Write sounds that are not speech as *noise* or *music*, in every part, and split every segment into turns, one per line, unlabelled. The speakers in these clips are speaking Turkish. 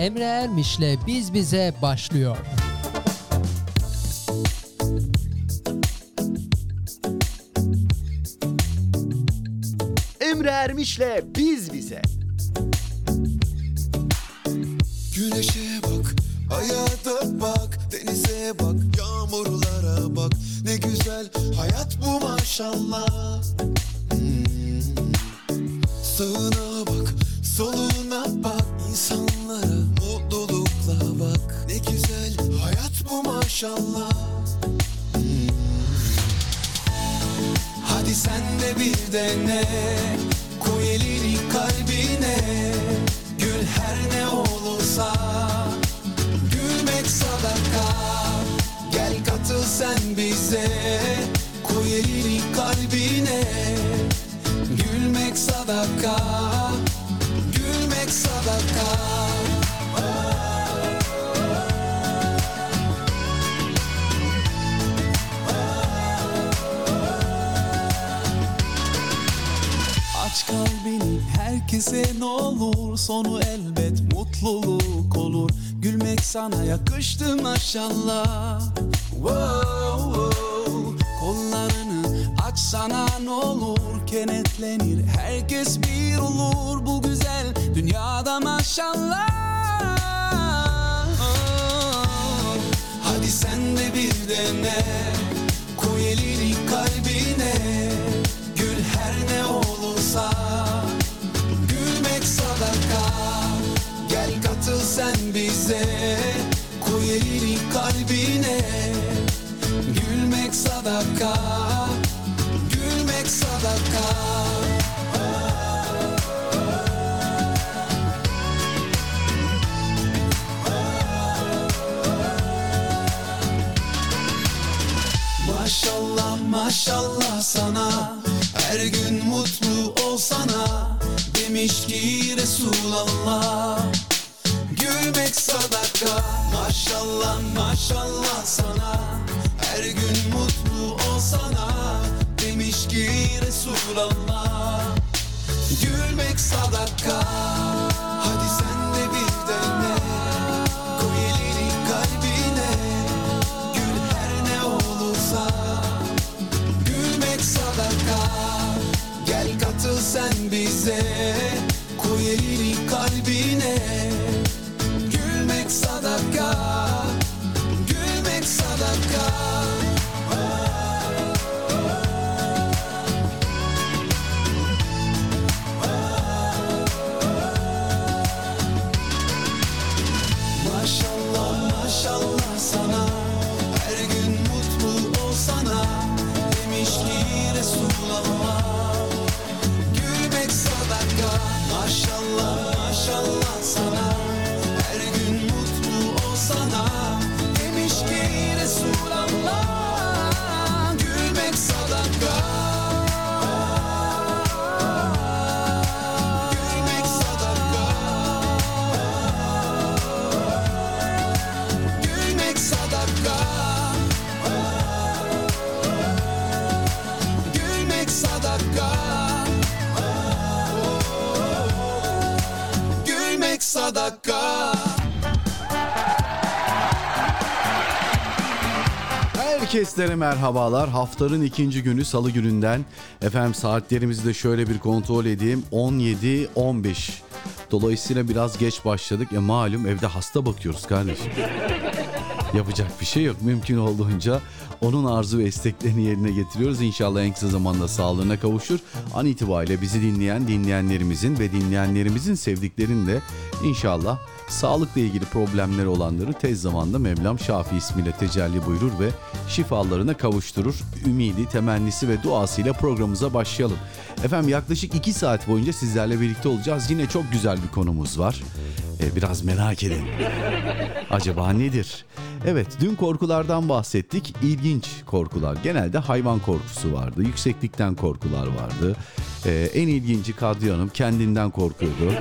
Emre Ermiş'le Biz Bize başlıyor.
Emre Ermiş'le Biz Bize.
Güneşe bak, hayata bak, denize bak, yağmurlara bak. Ne güzel hayat bu maşallah. Hmm. Sağına bak, soluna bak, insanlara Hmm. Hadi sen de bir dene, koy elini kalbine. Gül her ne olursa Gülmek sadaka Gel katıl sen bize Koy elini kalbine Gülmek sadaka Gülmek sadaka Aç kalbini herkese ne olur? Sonu elbet mutluluk olur. Gülmek sana yakıştı maşallah. Wow, wow. Kollarını açsana ne olur. Kenetlenir herkes bir olur. Bu güzel dünyada maşallah. Hadi sen de bir dene sen bize Koy elini kalbine. Gülmek sadaka Gülmek sadaka. Maşallah maşallah sana. Her gün mutlu olsana Demiş ki Resulallah Gülmek sadaka. Maşallah maşallah sana. Her gün mutlu olsana Demiş ki Resulallah. Gülmek sadaka. Hadi sen de bir dene. Koy elini kalbine. Gül her ne olursa. Gülmek sadaka. Gel katıl sen bize. Koy elini kalbine sadaka. Gülmek sadaka
Herkeslere merhabalar. Haftanın ikinci günü salı gününden. Efendim saatlerimizi de şöyle bir kontrol edeyim. 17-15. Dolayısıyla biraz geç başladık. E malum evde hasta bakıyoruz kardeşim. *laughs* Yapacak bir şey yok. Mümkün olduğunca onun arzu ve isteklerini yerine getiriyoruz. İnşallah en kısa zamanda sağlığına kavuşur. An itibariyle bizi dinleyen dinleyenlerimizin ve dinleyenlerimizin sevdiklerinin de inşallah sağlıkla ilgili problemleri olanları tez zamanda Mevlam Şafi ismiyle tecelli buyurur ve şifalarına kavuşturur. Ümidi, temennisi ve duasıyla programımıza başlayalım. Efendim yaklaşık 2 saat boyunca sizlerle birlikte olacağız. Yine çok güzel bir konumuz var. Ee, biraz merak edin. Acaba nedir? Evet dün korkulardan bahsettik. İlginç korkular. Genelde hayvan korkusu vardı. Yükseklikten korkular vardı. Ee, en ilginci Kadriye Hanım kendinden korkuyordu.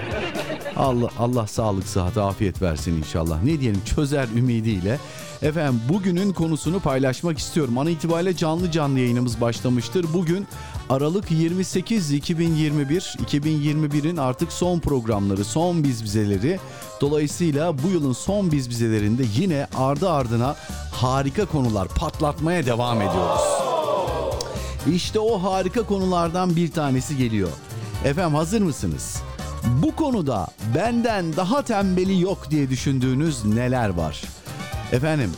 Allah Allah sağlık, sıhhat, afiyet versin inşallah. Ne diyelim çözer ümidiyle. Efendim bugünün konusunu paylaşmak istiyorum. An itibariyle canlı canlı yayınımız başlamıştır. Bugün Aralık 28 2021 2021'in artık son programları, son biz bizeleri. Dolayısıyla bu yılın son biz bizelerinde yine ardı ardına harika konular patlatmaya devam ediyoruz. İşte o harika konulardan bir tanesi geliyor. Efendim hazır mısınız? Bu konuda benden daha tembeli yok diye düşündüğünüz neler var? Efendim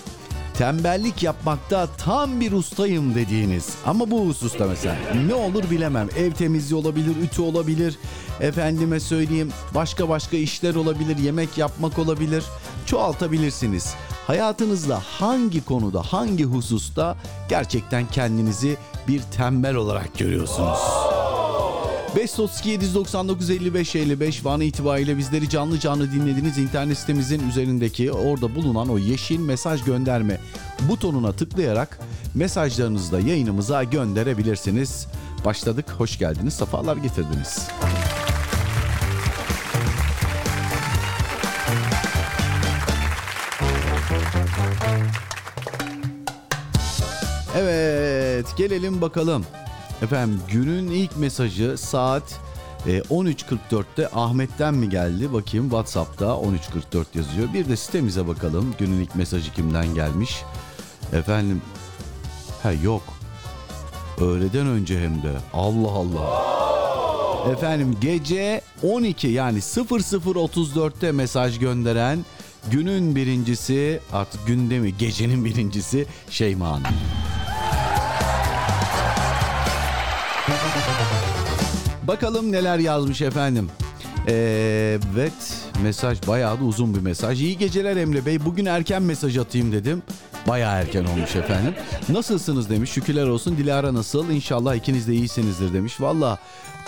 tembellik yapmakta tam bir ustayım dediğiniz ama bu hususta mesela ne olur bilemem. Ev temizliği olabilir ütü olabilir. Efendime söyleyeyim başka başka işler olabilir yemek yapmak olabilir. Çoğaltabilirsiniz. Hayatınızda hangi konuda hangi hususta gerçekten kendinizi bir tembel olarak görüyorsunuz 532 799 55 55 Van itibariyle bizleri canlı canlı dinlediğiniz internet sitemizin üzerindeki orada bulunan o yeşil mesaj gönderme butonuna tıklayarak mesajlarınızı da yayınımıza gönderebilirsiniz. Başladık, hoş geldiniz, sefalar getirdiniz. Evet, gelelim bakalım. Efendim günün ilk mesajı saat e, 13.44'te Ahmet'ten mi geldi? Bakayım WhatsApp'ta 13.44 yazıyor. Bir de sitemize bakalım. Günün ilk mesajı kimden gelmiş? Efendim ha yok. Öğleden önce hem de. Allah Allah. Efendim gece 12 yani 00.34'te mesaj gönderen günün birincisi artık günde mi gecenin birincisi Şeyma Hanım. Bakalım neler yazmış efendim. Evet mesaj bayağı da uzun bir mesaj. İyi geceler Emre Bey. Bugün erken mesaj atayım dedim. Bayağı erken olmuş efendim. Nasılsınız demiş. Şükürler olsun. Dilara nasıl? İnşallah ikiniz de iyisinizdir demiş. Valla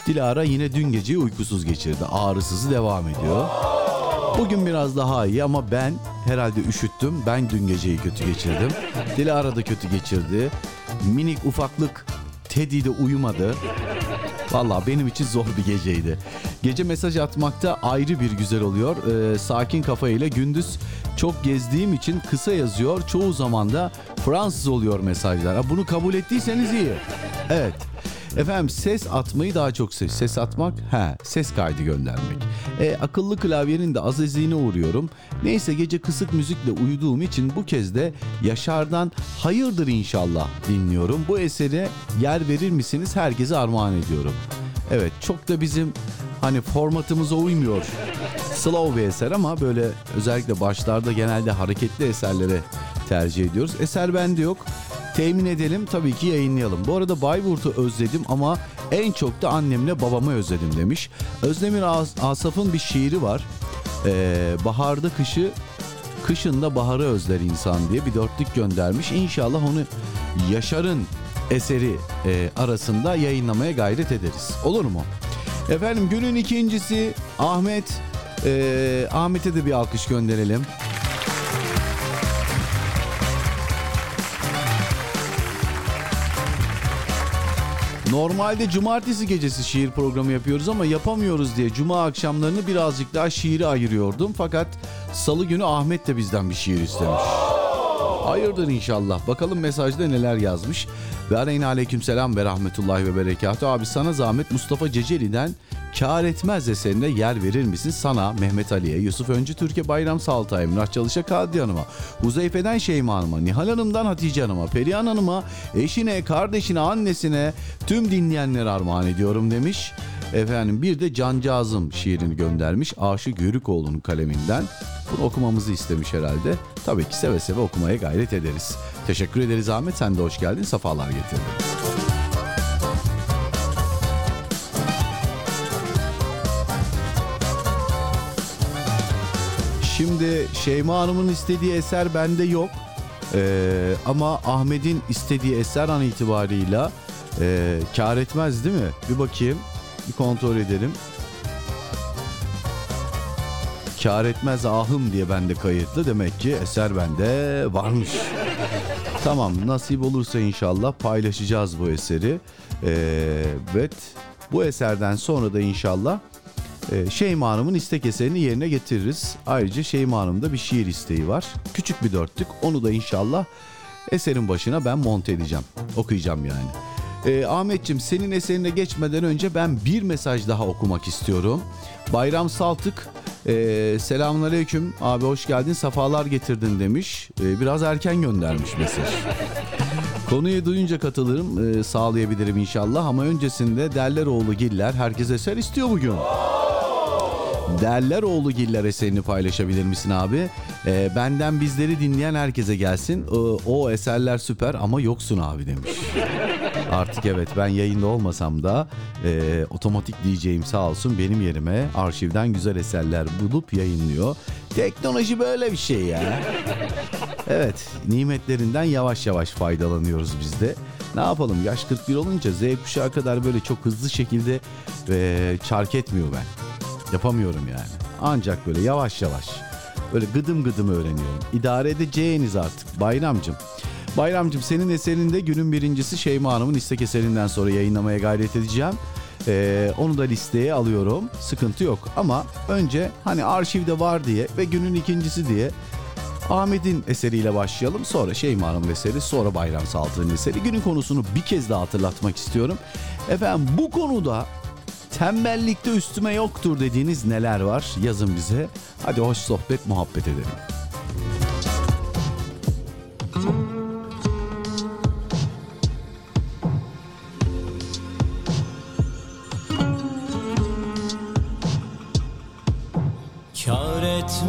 Dilara yine dün geceyi uykusuz geçirdi. Ağrısızı devam ediyor. Bugün biraz daha iyi ama ben herhalde üşüttüm. Ben dün geceyi kötü geçirdim. Dilara da kötü geçirdi. Minik ufaklık Teddy de uyumadı. Valla benim için zor bir geceydi. Gece mesaj atmakta ayrı bir güzel oluyor. Ee, sakin kafayla gündüz çok gezdiğim için kısa yazıyor. Çoğu zaman da Fransız oluyor mesajlar. Bunu kabul ettiyseniz iyi. Evet. Efendim ses atmayı daha çok ses. Ses atmak, he, ses kaydı göndermek. E, akıllı klavyenin de azizliğine uğruyorum. Neyse gece kısık müzikle uyuduğum için bu kez de Yaşar'dan Hayırdır inşallah dinliyorum. Bu esere yer verir misiniz? Herkese armağan ediyorum. Evet çok da bizim hani formatımıza uymuyor. Slow bir eser ama böyle özellikle başlarda genelde hareketli eserlere tercih ediyoruz. Eser bende yok. Temin edelim tabii ki yayınlayalım. Bu arada Bayburt'u özledim ama en çok da annemle babamı özledim demiş. Özdemir As- Asaf'ın bir şiiri var. Ee, baharda kışı, kışında baharı özler insan diye bir dörtlük göndermiş. İnşallah onu Yaşar'ın eseri e, arasında yayınlamaya gayret ederiz. Olur mu? Efendim günün ikincisi Ahmet. Ee, Ahmet'e de bir alkış gönderelim. Normalde cumartesi gecesi şiir programı yapıyoruz ama yapamıyoruz diye cuma akşamlarını birazcık daha şiiri ayırıyordum. Fakat salı günü Ahmet de bizden bir şiir istemiş. Hayırdır inşallah. Bakalım mesajda neler yazmış. Ve aleyna aleyküm selam ve rahmetullahi ve berekatuhu. Abi sana zahmet Mustafa Ceceli'den Kâr etmez eserine yer verir misin? Sana, Mehmet Ali'ye, Yusuf Öncü Türkiye Bayram Salt'a, Emrah Çalış'a, Kadri Hanım'a, Huzeyfe'den Şeyma Hanım'a, Nihal Hanım'dan Hatice Hanım'a, Perihan Hanım'a, eşine, kardeşine, annesine, tüm dinleyenlere armağan ediyorum demiş. Efendim bir de Cancağızım şiirini göndermiş. Aşık Yörükoğlu'nun kaleminden. Bunu okumamızı istemiş herhalde. Tabii ki seve seve okumaya gayret ederiz. Teşekkür ederiz Ahmet. Sen de hoş geldin. Safalar getirdin. Şimdi Şeyma Hanım'ın istediği eser bende yok. Ee, ama Ahmet'in istediği eser an itibarıyla e, kar etmez değil mi? Bir bakayım. Bir kontrol edelim. Kar etmez ahım diye bende kayıtlı. Demek ki eser bende varmış. tamam nasip olursa inşallah paylaşacağız bu eseri. Ee, evet bu eserden sonra da inşallah e, Şeyma Hanım'ın istek eserini yerine getiririz. Ayrıca Şeyma Hanım'da bir şiir isteği var. Küçük bir dörtlük. Onu da inşallah eserin başına ben monte edeceğim. Okuyacağım yani. Ee, Ahmetçim senin eserine geçmeden önce ben bir mesaj daha okumak istiyorum. Bayram Saltık e, selamünaleyküm abi hoş geldin sefalar getirdin demiş. Ee, biraz erken göndermiş mesaj. Konuyu duyunca katılırım e, sağlayabilirim inşallah ama öncesinde Derleroğlu Giller herkes eser istiyor bugün. Derleroğlu Giller eserini paylaşabilir misin abi? Ee, benden bizleri dinleyen herkese gelsin. Ee, o eserler süper ama yoksun abi demiş. Artık evet ben yayında olmasam da e, otomatik DJ'im sağ olsun benim yerime arşivden güzel eserler bulup yayınlıyor. Teknoloji böyle bir şey ya. Evet nimetlerinden yavaş yavaş faydalanıyoruz biz de. Ne yapalım yaş 41 olunca Z kuşağı kadar böyle çok hızlı şekilde e, çark etmiyor ben. Yapamıyorum yani. Ancak böyle yavaş yavaş. Böyle gıdım gıdım öğreniyorum. İdare edeceğiniz artık Bayramcım. Bayramcım senin eserinde günün birincisi Şeyma Hanım'ın istek eserinden sonra yayınlamaya gayret edeceğim. Ee, onu da listeye alıyorum. Sıkıntı yok. Ama önce hani arşivde var diye ve günün ikincisi diye Ahmet'in eseriyle başlayalım. Sonra Şeyma Hanım'ın eseri, sonra Bayram Saltık'ın eseri. Günün konusunu bir kez daha hatırlatmak istiyorum. Efendim bu konuda tembellikte üstüme yoktur dediğiniz neler var? Yazın bize. Hadi hoş sohbet, muhabbet edelim.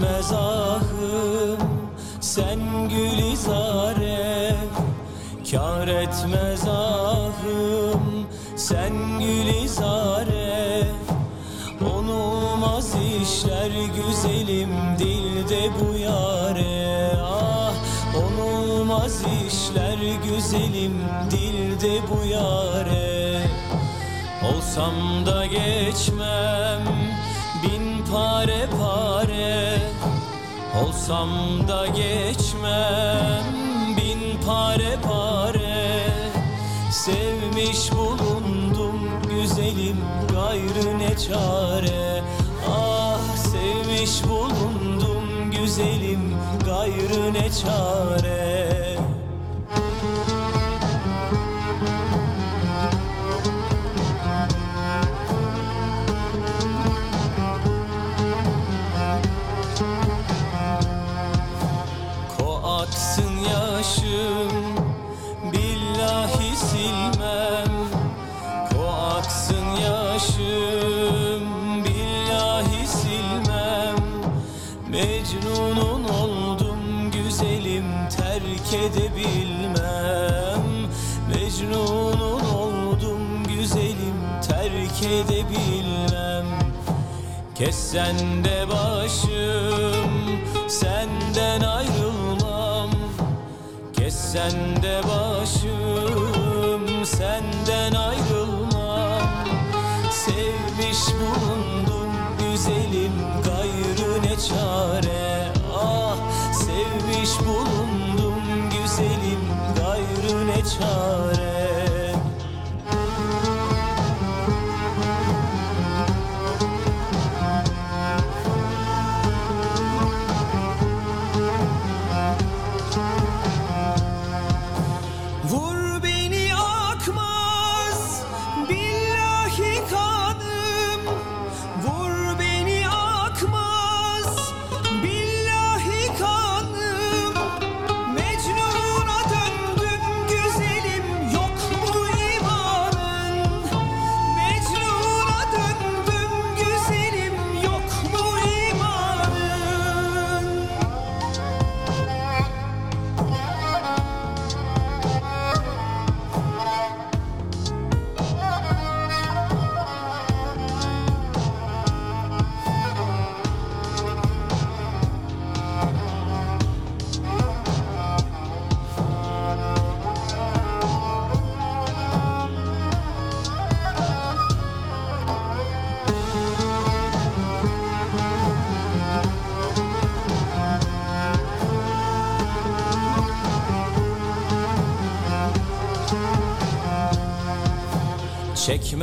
Kâr etmez ahım sen gülizare Kâr etmez ahım sen gülizare Onulmaz işler güzelim dilde bu yare. Ah onulmaz işler güzelim dilde bu yare. Olsam da geçmem bin pare pare Olsam da geçmem bin pare pare. Sevmiş bulundum güzelim gayrı ne çare. Ah sevmiş bulundum güzelim gayrı ne çare Kessen de başım senden ayrılmam. Kessen de başım senden ayrılmam. Sevmiş bulundum güzelim gayrı ne çare? Ah sevmiş bulundum güzelim gayrı ne çare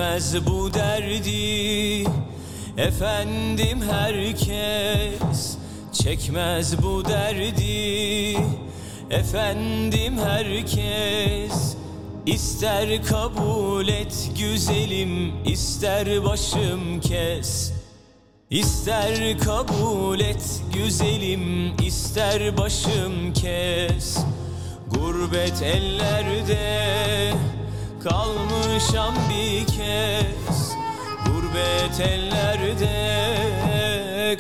Çekmez bu derdi. Efendim herkes Çekmez bu derdi. Efendim herkes İster kabul et güzelim ister başım kes. İster kabul et güzelim ister başım kes. Gurbet ellerde kalmışam bir kez. Gurbet ellerde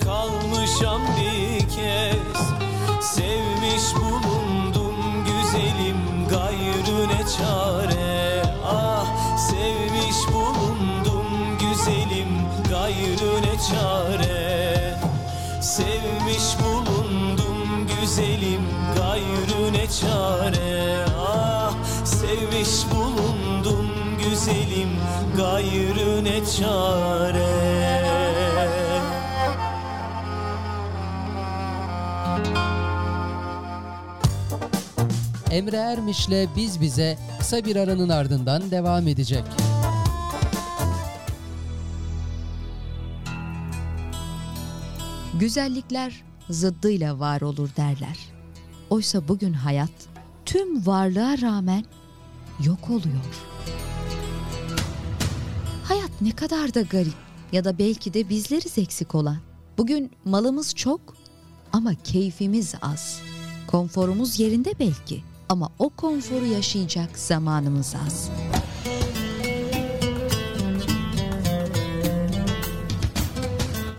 kalmışam bir kez. Sevmiş bulundum güzelim gayrı ne çare. Ah sevmiş bulundum güzelim gayrı ne çare. Sevmiş bulundum güzelim gayrı ne çare güzelim gayrı ne çare
Emre Ermiş'le Biz Bize kısa bir aranın ardından devam edecek.
Güzellikler zıddıyla var olur derler. Oysa bugün hayat tüm varlığa rağmen yok oluyor. Hayat ne kadar da garip ya da belki de bizleriz eksik olan. Bugün malımız çok ama keyfimiz az. Konforumuz yerinde belki ama o konforu yaşayacak zamanımız az.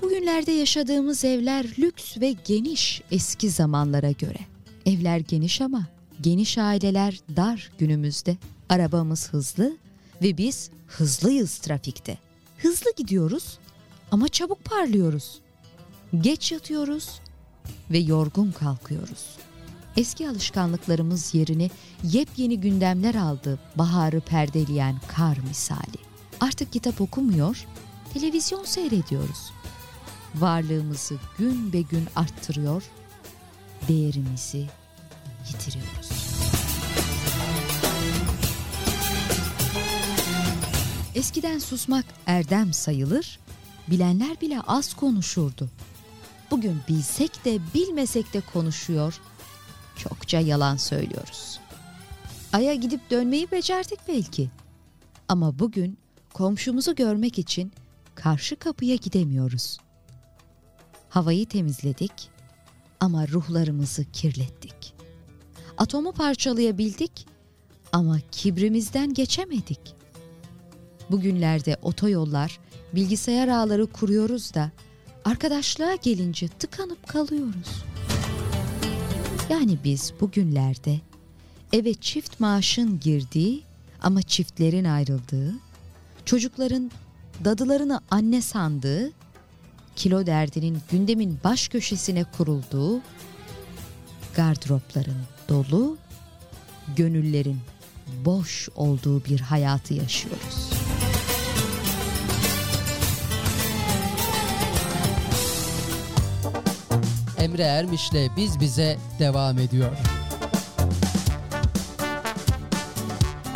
Bugünlerde yaşadığımız evler lüks ve geniş eski zamanlara göre. Evler geniş ama geniş aileler dar günümüzde. Arabamız hızlı ve biz hızlıyız trafikte. Hızlı gidiyoruz ama çabuk parlıyoruz. Geç yatıyoruz ve yorgun kalkıyoruz. Eski alışkanlıklarımız yerini yepyeni gündemler aldı baharı perdeleyen kar misali. Artık kitap okumuyor, televizyon seyrediyoruz varlığımızı gün be gün arttırıyor, değerimizi yitiriyoruz. Eskiden susmak erdem sayılır, bilenler bile az konuşurdu. Bugün bilsek de bilmesek de konuşuyor, çokça yalan söylüyoruz. Ay'a gidip dönmeyi becerdik belki. Ama bugün komşumuzu görmek için karşı kapıya gidemiyoruz. Havayı temizledik ama ruhlarımızı kirlettik. Atomu parçalayabildik ama kibrimizden geçemedik. Bugünlerde otoyollar, bilgisayar ağları kuruyoruz da arkadaşlığa gelince tıkanıp kalıyoruz. Yani biz bugünlerde eve çift maaşın girdiği ama çiftlerin ayrıldığı, çocukların dadılarını anne sandığı kilo derdinin gündemin baş köşesine kurulduğu, gardıropların dolu, gönüllerin boş olduğu bir hayatı yaşıyoruz.
Emre Ermiş'le Biz Bize devam ediyor.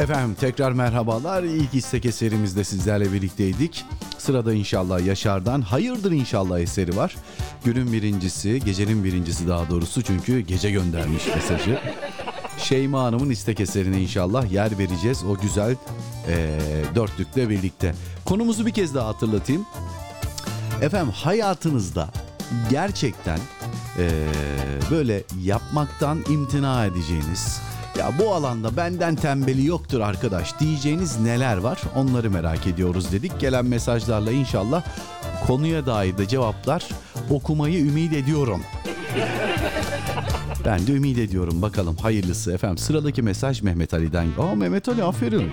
Efendim tekrar merhabalar. İlk istek eserimizde sizlerle birlikteydik. Sırada inşallah Yaşar'dan Hayırdır inşallah eseri var. Günün birincisi, gecenin birincisi daha doğrusu çünkü gece göndermiş mesajı. Şeyma Hanım'ın istek eserine inşallah yer vereceğiz o güzel eee dörtlükle birlikte. Konumuzu bir kez daha hatırlatayım. Efendim hayatınızda gerçekten eee, böyle yapmaktan imtina edeceğiniz ya bu alanda benden tembeli yoktur arkadaş diyeceğiniz neler var onları merak ediyoruz dedik. Gelen mesajlarla inşallah konuya dair de cevaplar okumayı ümit ediyorum. Ben de ümit ediyorum bakalım hayırlısı efendim. Sıradaki mesaj Mehmet Ali'den. Aa Mehmet Ali aferin.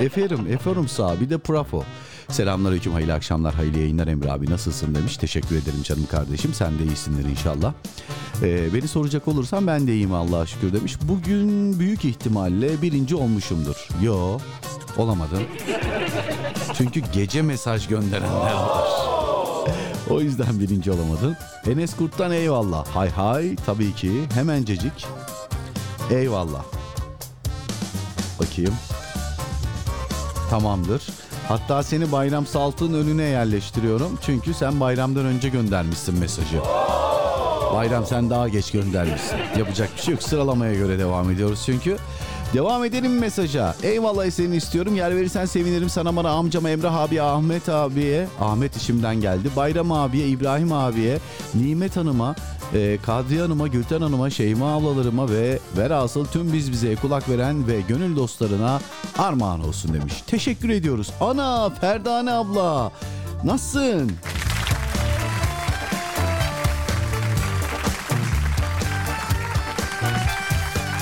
Eferim, eferim sağ bir de prafo. Selamünaleyküm, hayırlı akşamlar, hayırlı yayınlar Emre abi nasılsın demiş. Teşekkür ederim canım kardeşim. Sen de iyisindir inşallah. Ee, beni soracak olursan ben de iyiyim Allah'a şükür demiş. Bugün büyük ihtimalle birinci olmuşumdur. Yo, olamadın. Çünkü gece mesaj gönderenler var. O yüzden birinci olamadın. Enes Kurt'tan eyvallah. Hay hay tabii ki hemencecik. Eyvallah. Bakayım. Tamamdır. Hatta seni bayram saltın önüne yerleştiriyorum. Çünkü sen bayramdan önce göndermişsin mesajı. Bayram sen daha geç göndermişsin. Yapacak bir şey yok. Sıralamaya göre devam ediyoruz çünkü. Devam edelim mesaja. Eyvallah seni istiyorum. Yer verirsen sevinirim. Sana bana amcama Emrah abi, Ahmet abiye, Ahmet işimden geldi. Bayram abiye, İbrahim abiye, Nimet Hanım'a, e, Kadriye Hanım'a, Gülten Hanım'a, Şeyma ablalarıma ve velhasıl tüm biz bize kulak veren ve gönül dostlarına armağan olsun demiş. Teşekkür ediyoruz. Ana Ferdane abla. Nasılsın?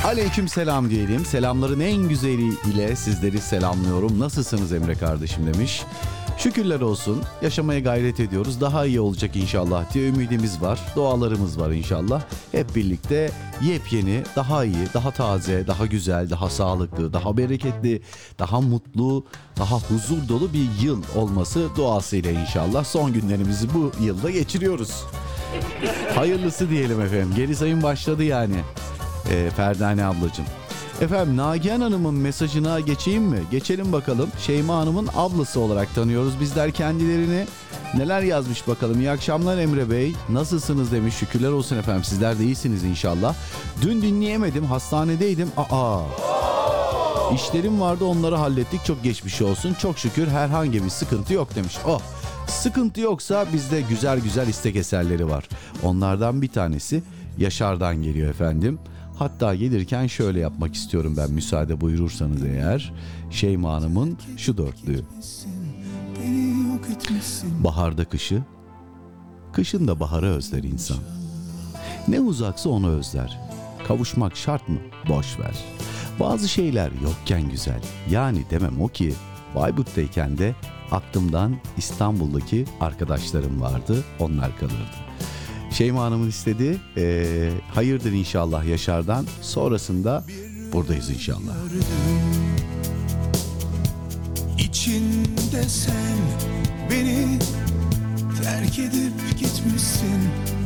Aleyküm selam diyelim. Selamların en güzeli ile sizleri selamlıyorum. Nasılsınız Emre kardeşim demiş. Şükürler olsun. Yaşamaya gayret ediyoruz. Daha iyi olacak inşallah diye ümidimiz var. Dualarımız var inşallah. Hep birlikte yepyeni, daha iyi, daha taze, daha güzel, daha sağlıklı, daha bereketli, daha mutlu, daha huzur dolu bir yıl olması duasıyla inşallah son günlerimizi bu yılda geçiriyoruz. Hayırlısı diyelim efendim. Geri sayım başladı yani. Ee, Ferdane ablacığım. Efendim Nagihan Hanım'ın mesajına geçeyim mi? Geçelim bakalım. Şeyma Hanım'ın ablası olarak tanıyoruz bizler kendilerini. Neler yazmış bakalım. İyi akşamlar Emre Bey. Nasılsınız demiş. Şükürler olsun efendim. Sizler de iyisiniz inşallah. Dün dinleyemedim. Hastanedeydim. Aa. İşlerim vardı onları hallettik. Çok geçmiş olsun. Çok şükür herhangi bir sıkıntı yok demiş. Oh. Sıkıntı yoksa bizde güzel güzel istek eserleri var. Onlardan bir tanesi Yaşar'dan geliyor efendim. Hatta gelirken şöyle yapmak istiyorum ben müsaade buyurursanız eğer. Şeyma Hanım'ın şu dörtlüğü. Baharda kışı, kışın da baharı özler insan. Ne uzaksa onu özler. Kavuşmak şart mı? Boş ver. Bazı şeyler yokken güzel. Yani demem o ki Bayburt'tayken de aklımdan İstanbul'daki arkadaşlarım vardı. Onlar kalırdı. Şeyma Hanım'ın istediği eee, hayırdır inşallah Yaşar'dan. Sonrasında buradayız inşallah.
İçinde sen beni terk edip gitmişsin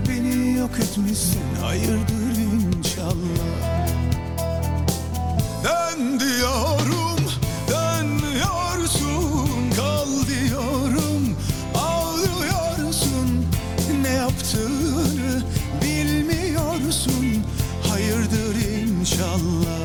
Beni yok etmişsin hayırdır inşallah Dön diyorum inşallah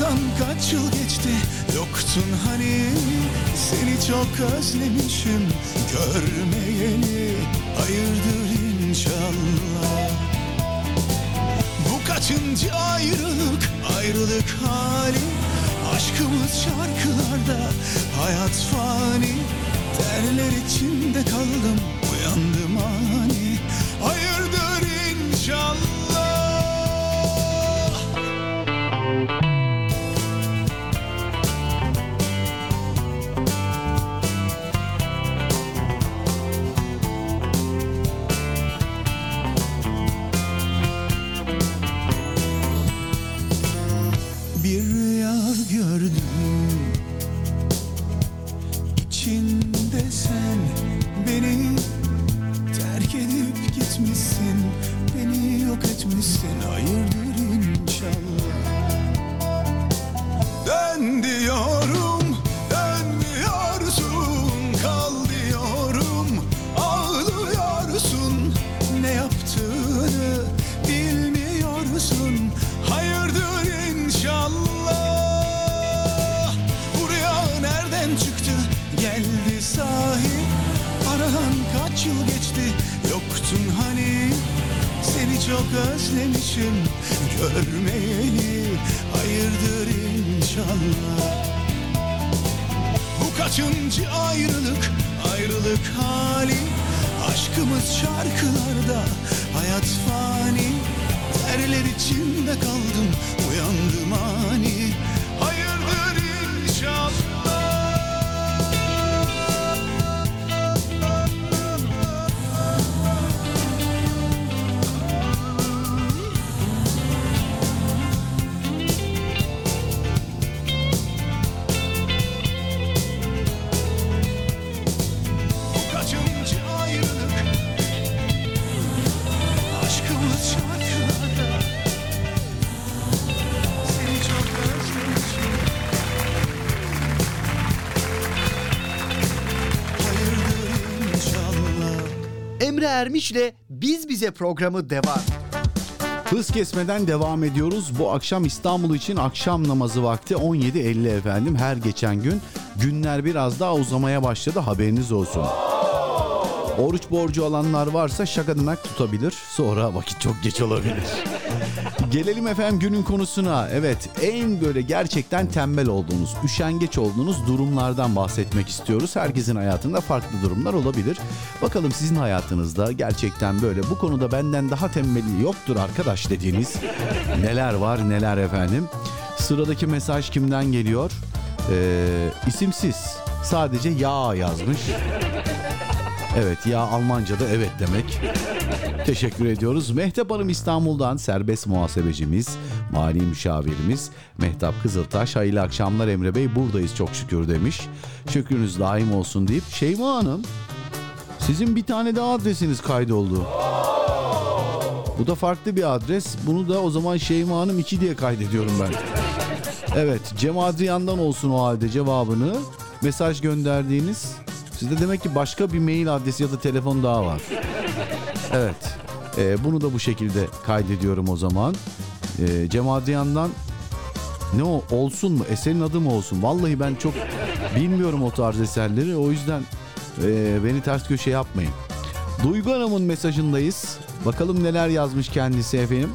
Aradan kaç yıl geçti, yoktun hani. Seni çok özlemişim, görmeyeli Hayırdır inşallah. Bu kaçıncı ayrılık, ayrılık hali. Aşkımız şarkılarda, hayat fani. Terler içinde kaldım, uyandım ani. Hayırdır inşallah
Ermiş'le Biz Bize programı devam.
Hız kesmeden devam ediyoruz. Bu akşam İstanbul için akşam namazı vakti 17.50 efendim. Her geçen gün günler biraz daha uzamaya başladı haberiniz olsun. Oruç borcu alanlar varsa şakadanak tutabilir. Sonra vakit çok geç olabilir. Gelelim efendim günün konusuna. Evet en böyle gerçekten tembel olduğunuz, üşengeç olduğunuz durumlardan bahsetmek istiyoruz. Herkesin hayatında farklı durumlar olabilir. Bakalım sizin hayatınızda gerçekten böyle bu konuda benden daha tembeli yoktur arkadaş dediğiniz neler var neler efendim. Sıradaki mesaj kimden geliyor? Ee, isimsiz. Sadece ya yazmış. Evet ya Almanca'da evet demek. Teşekkür ediyoruz. Mehtap Hanım İstanbul'dan serbest muhasebecimiz, mali müşavirimiz Mehtap Kızıltaş. Hayırlı akşamlar Emre Bey buradayız çok şükür demiş. Şükrünüz daim olsun deyip Şeyma Hanım sizin bir tane daha adresiniz kaydoldu. Bu da farklı bir adres. Bunu da o zaman Şeyma Hanım 2 diye kaydediyorum ben. Evet Cem Adrian'dan olsun o halde cevabını. Mesaj gönderdiğiniz Sizde demek ki başka bir mail adresi ya da telefon daha var. Evet. Ee, bunu da bu şekilde kaydediyorum o zaman. Ee, Cem Adrian'dan ne o olsun mu? Eserin adı mı olsun? Vallahi ben çok bilmiyorum o tarz eserleri. O yüzden e, beni ters köşe yapmayın. Duygu Hanım'ın mesajındayız. Bakalım neler yazmış kendisi efendim.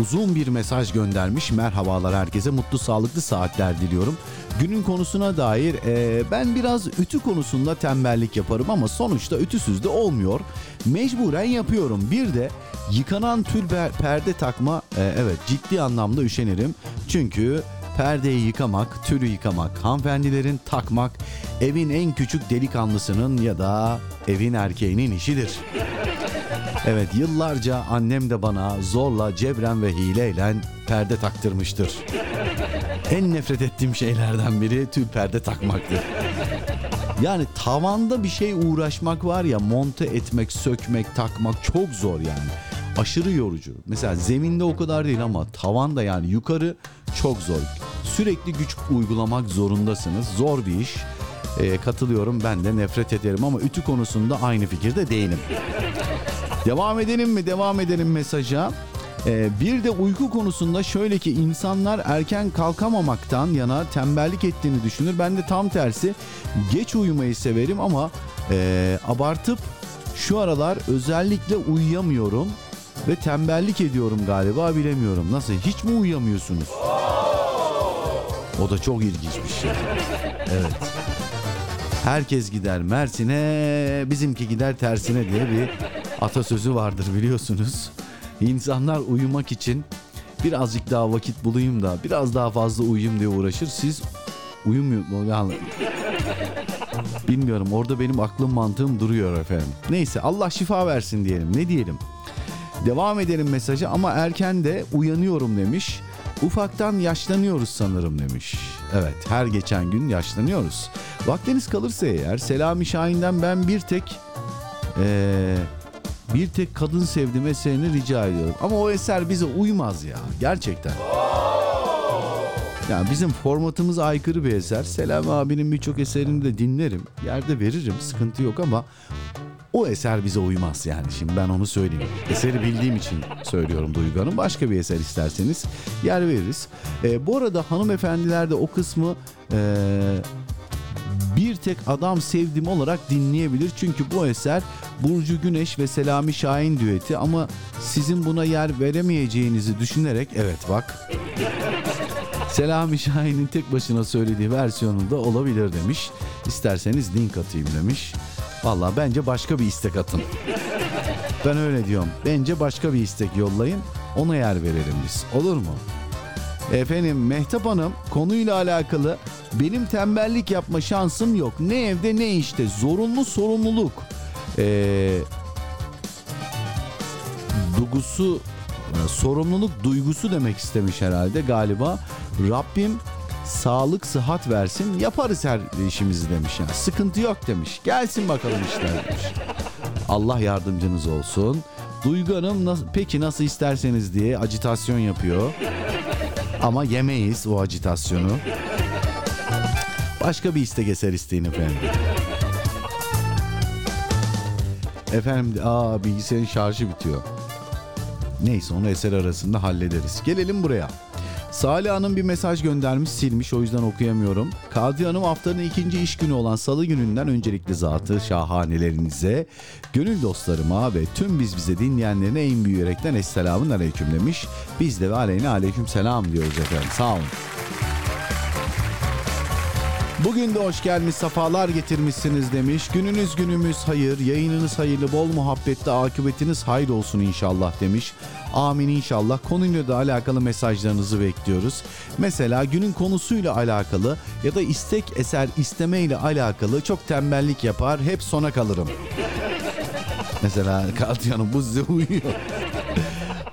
Uzun bir mesaj göndermiş. Merhabalar herkese. Mutlu sağlıklı saatler diliyorum. Günün konusuna dair e, ben biraz ütü konusunda tembellik yaparım ama sonuçta ütüsüz de olmuyor. Mecburen yapıyorum. Bir de yıkanan tül perde takma e, evet ciddi anlamda üşenirim. Çünkü perdeyi yıkamak, tülü yıkamak, hanımefendilerin takmak evin en küçük delikanlısının ya da evin erkeğinin işidir. Evet yıllarca annem de bana zorla cebren ve hileyle perde taktırmıştır. En nefret ettiğim şeylerden biri tül perde takmaktır. Yani tavanda bir şey uğraşmak var ya monte etmek, sökmek, takmak çok zor yani. Aşırı yorucu. Mesela zeminde o kadar değil ama tavanda yani yukarı çok zor. Sürekli güç uygulamak zorundasınız. Zor bir iş. Ee, katılıyorum ben de nefret ederim ama ütü konusunda aynı fikirde değilim. *laughs* Devam edelim mi? Devam edelim mesaja. Ee, bir de uyku konusunda şöyle ki insanlar erken kalkamamaktan yana tembellik ettiğini düşünür. Ben de tam tersi geç uyumayı severim ama e, abartıp şu aralar özellikle uyuyamıyorum ve tembellik ediyorum galiba bilemiyorum. Nasıl hiç mi uyuyamıyorsunuz? O da çok ilginç bir şey. Evet. Herkes gider Mersin'e, bizimki gider tersine diye bir atasözü vardır biliyorsunuz. İnsanlar uyumak için birazcık daha vakit bulayım da biraz daha fazla uyuyayım diye uğraşır. Siz uyumuyor yani bilmiyorum orada benim aklım mantığım duruyor efendim. Neyse Allah şifa versin diyelim ne diyelim. Devam edelim mesajı ama erken de uyanıyorum demiş. Ufaktan yaşlanıyoruz sanırım demiş. Evet her geçen gün yaşlanıyoruz. Vaktiniz kalırsa eğer Selami Şahin'den ben bir tek ee, bir tek kadın sevdim eserini rica ediyorum. Ama o eser bize uymaz ya gerçekten. Yani bizim formatımız aykırı bir eser. Selam abinin birçok eserini de dinlerim. Yerde veririm sıkıntı yok ama o eser bize uymaz yani. Şimdi ben onu söyleyeyim. Eseri bildiğim için söylüyorum Duygu Hanım. Başka bir eser isterseniz yer veririz. Ee, bu arada hanımefendiler de o kısmı ee, bir tek adam sevdim olarak dinleyebilir. Çünkü bu eser Burcu Güneş ve Selami Şahin düeti ama sizin buna yer veremeyeceğinizi düşünerek evet bak Selami Şahin'in tek başına söylediği versiyonunda olabilir demiş. İsterseniz link atayım demiş. Valla bence başka bir istek atın. Ben öyle diyorum. Bence başka bir istek yollayın. Ona yer verelim biz. Olur mu? Efendim Mehtap Hanım konuyla alakalı benim tembellik yapma şansım yok. Ne evde ne işte zorunlu sorumluluk. Ee, duygusu e, sorumluluk duygusu demek istemiş herhalde galiba. Rabbim sağlık sıhhat versin yaparız her işimizi demiş yani. Sıkıntı yok demiş. Gelsin bakalım işler demiş. Allah yardımcınız olsun. Duygu Hanım peki nasıl isterseniz diye acitasyon yapıyor. Ama yemeyiz o acitasyonu. Başka bir istek eser isteyin efendim. Efendim aa bilgisayarın şarjı bitiyor. Neyse onu eser arasında hallederiz. Gelelim buraya. Salih Hanım bir mesaj göndermiş silmiş o yüzden okuyamıyorum. Kadri Hanım haftanın ikinci iş günü olan salı gününden öncelikli zatı şahanelerinize, gönül dostlarıma ve tüm biz bize dinleyenlerine en büyük yürekten Esselamun Aleyküm demiş. Biz de ve aleyhine Aleyküm Selam diyoruz efendim sağ olun. Bugün de hoş gelmiş, safalar getirmişsiniz demiş. Gününüz günümüz hayır, yayınınız hayırlı, bol muhabbette akıbetiniz hayır olsun inşallah demiş. Amin inşallah. Konuyla da alakalı mesajlarınızı bekliyoruz. Mesela günün konusuyla alakalı ya da istek eser isteme ile alakalı çok tembellik yapar, hep sona kalırım. *laughs* Mesela Katyan'ın bu size uyuyor.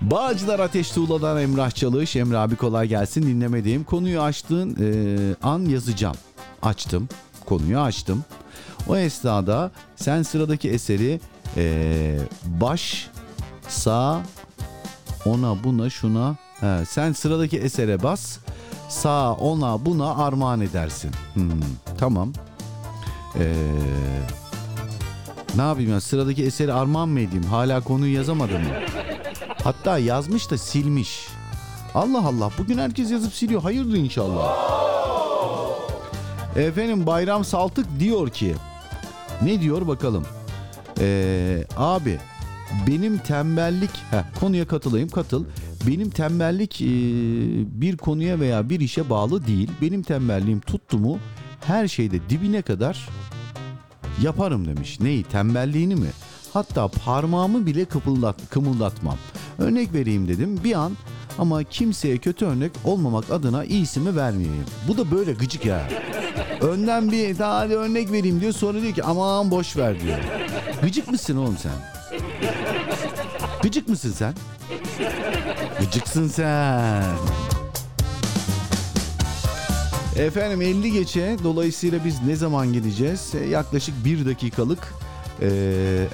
Bağcılar Ateş Tuğla'dan Emrah Çalış. Emre abi kolay gelsin dinlemediğim. Konuyu açtığın e, an yazacağım. Açtım. Konuyu açtım. O esnada sen sıradaki eseri e, baş, sağ, ona buna şuna. He, sen sıradaki esere bas. Sağ ona buna armağan edersin. Hmm, tamam. Eee... Ne yapayım ya sıradaki eseri armağan mı edeyim? Hala konuyu yazamadım mı? Hatta yazmış da silmiş. Allah Allah bugün herkes yazıp siliyor. Hayırdır inşallah. Efendim Bayram Saltık diyor ki ne diyor bakalım. Ee, abi benim tembellik heh, konuya katılayım katıl. Benim tembellik e, bir konuya veya bir işe bağlı değil. Benim tembelliğim tuttu mu her şeyde dibine kadar yaparım demiş. Neyi tembelliğini mi? Hatta parmağımı bile kıpıldat, kımıldatmam. Örnek vereyim dedim bir an ama kimseye kötü örnek olmamak adına iyisimi vermeyeyim. Bu da böyle gıcık ya. Önden bir hadi örnek vereyim diyor sonra diyor ki aman boş ver diyor. Gıcık mısın oğlum sen? Gıcık mısın sen? Gıcıksın sen. Efendim 50 geçe dolayısıyla biz ne zaman gideceğiz? E, yaklaşık bir dakikalık e,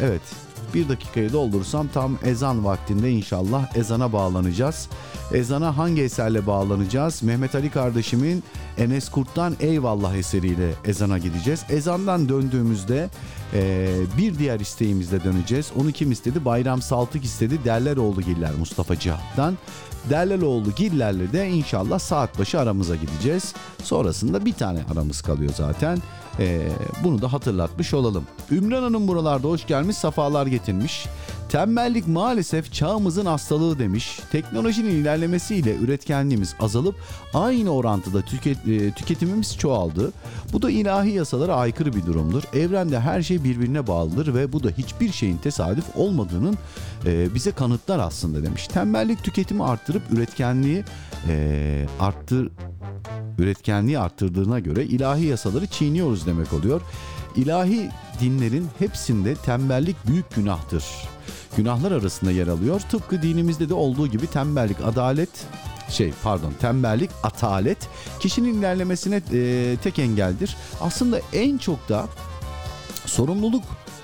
evet bir dakikayı doldursam tam ezan vaktinde inşallah ezana bağlanacağız. Ezana hangi eserle bağlanacağız? Mehmet Ali kardeşimin Enes Kurt'tan Eyvallah eseriyle ezana gideceğiz. Ezandan döndüğümüzde e, bir diğer isteğimizle döneceğiz. Onu kim istedi? Bayram Saltık istedi. Derleroğlu Giller Mustafa Cihat'tan. Derleroğlu Giller'le de inşallah saat başı aramıza gideceğiz. Sonrasında bir tane aramız kalıyor zaten. Ee, bunu da hatırlatmış olalım. Ümran Hanım buralarda hoş gelmiş, safalar getirmiş. Tembellik maalesef çağımızın hastalığı demiş. Teknolojinin ilerlemesiyle üretkenliğimiz azalıp aynı orantıda tüket, e, tüketimimiz çoğaldı. Bu da ilahi yasalara aykırı bir durumdur. Evrende her şey birbirine bağlıdır ve bu da hiçbir şeyin tesadüf olmadığının e, bize kanıtlar aslında demiş. Tembellik tüketimi arttırıp üretkenliği e, arttır üretkenliği arttırdığına göre ilahi yasaları çiğniyoruz demek oluyor. İlahi dinlerin hepsinde tembellik büyük günahtır. Günahlar arasında yer alıyor. Tıpkı dinimizde de olduğu gibi tembellik adalet şey pardon tembellik atalet kişinin ilerlemesine e, tek engeldir. Aslında en çok da sorumluluk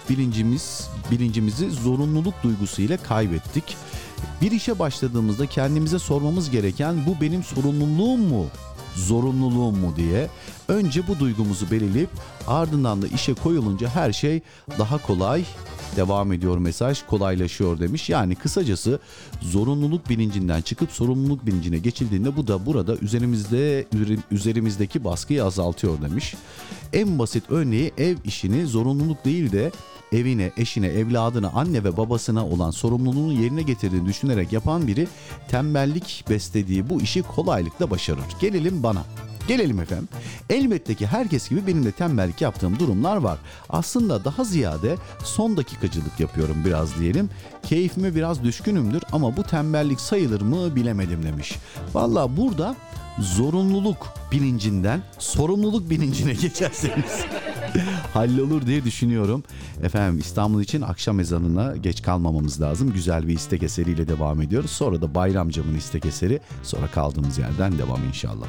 bilincimiz bilincimizi zorunluluk duygusuyla kaybettik. Bir işe başladığımızda kendimize sormamız gereken bu benim sorumluluğum mu zorunluluğum mu diye önce bu duygumuzu belirleyip ardından da işe koyulunca her şey daha kolay devam ediyor mesaj kolaylaşıyor demiş. Yani kısacası zorunluluk bilincinden çıkıp sorumluluk bilincine geçildiğinde bu da burada üzerimizde üzerimizdeki baskıyı azaltıyor demiş. En basit örneği ev işini zorunluluk değil de evine, eşine, evladına, anne ve babasına olan sorumluluğunu yerine getirdiğini düşünerek yapan biri tembellik beslediği bu işi kolaylıkla başarır. Gelelim bana. Gelelim efendim. Elbette ki herkes gibi benim de tembellik yaptığım durumlar var. Aslında daha ziyade son dakikacılık yapıyorum biraz diyelim. Keyfime biraz düşkünümdür ama bu tembellik sayılır mı bilemedim demiş. Valla burada zorunluluk bilincinden sorumluluk bilincine *laughs* geçerseniz *laughs* hallolur diye düşünüyorum. Efendim İstanbul için akşam ezanına geç kalmamamız lazım. Güzel bir istek eseriyle devam ediyoruz. Sonra da Bayramcam'ın istek eseri. Sonra kaldığımız yerden devam inşallah.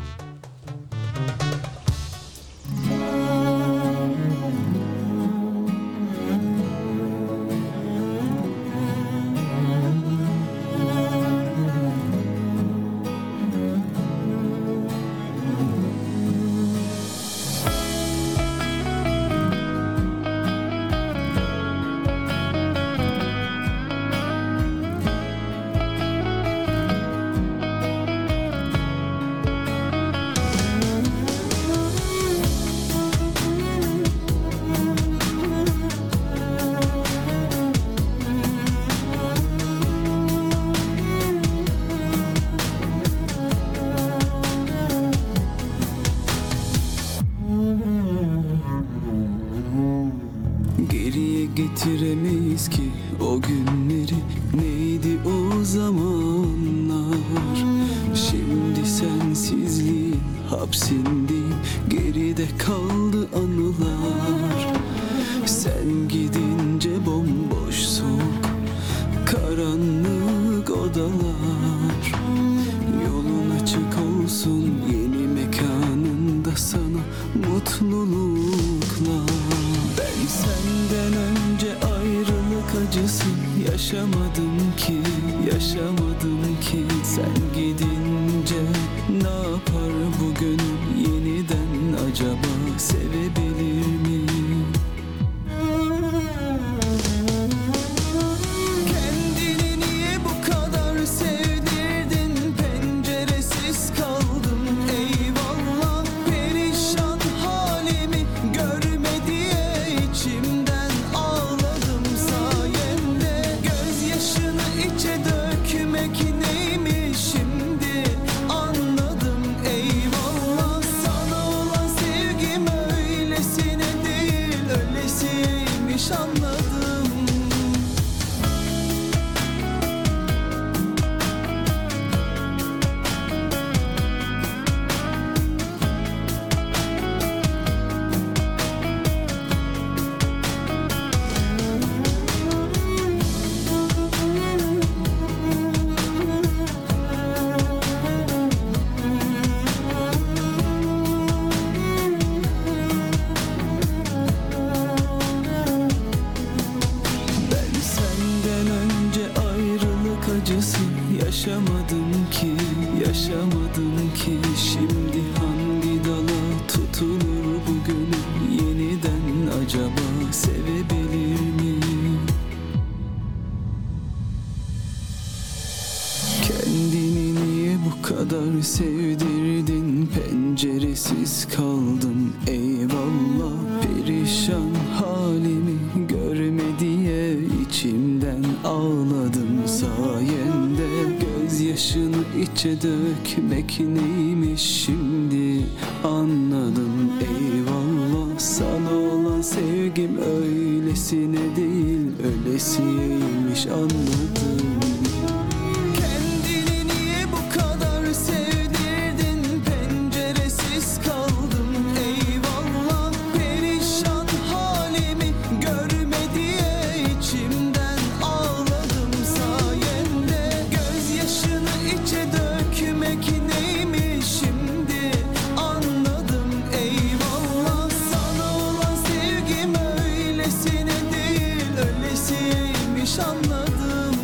Öylesiymiş anladım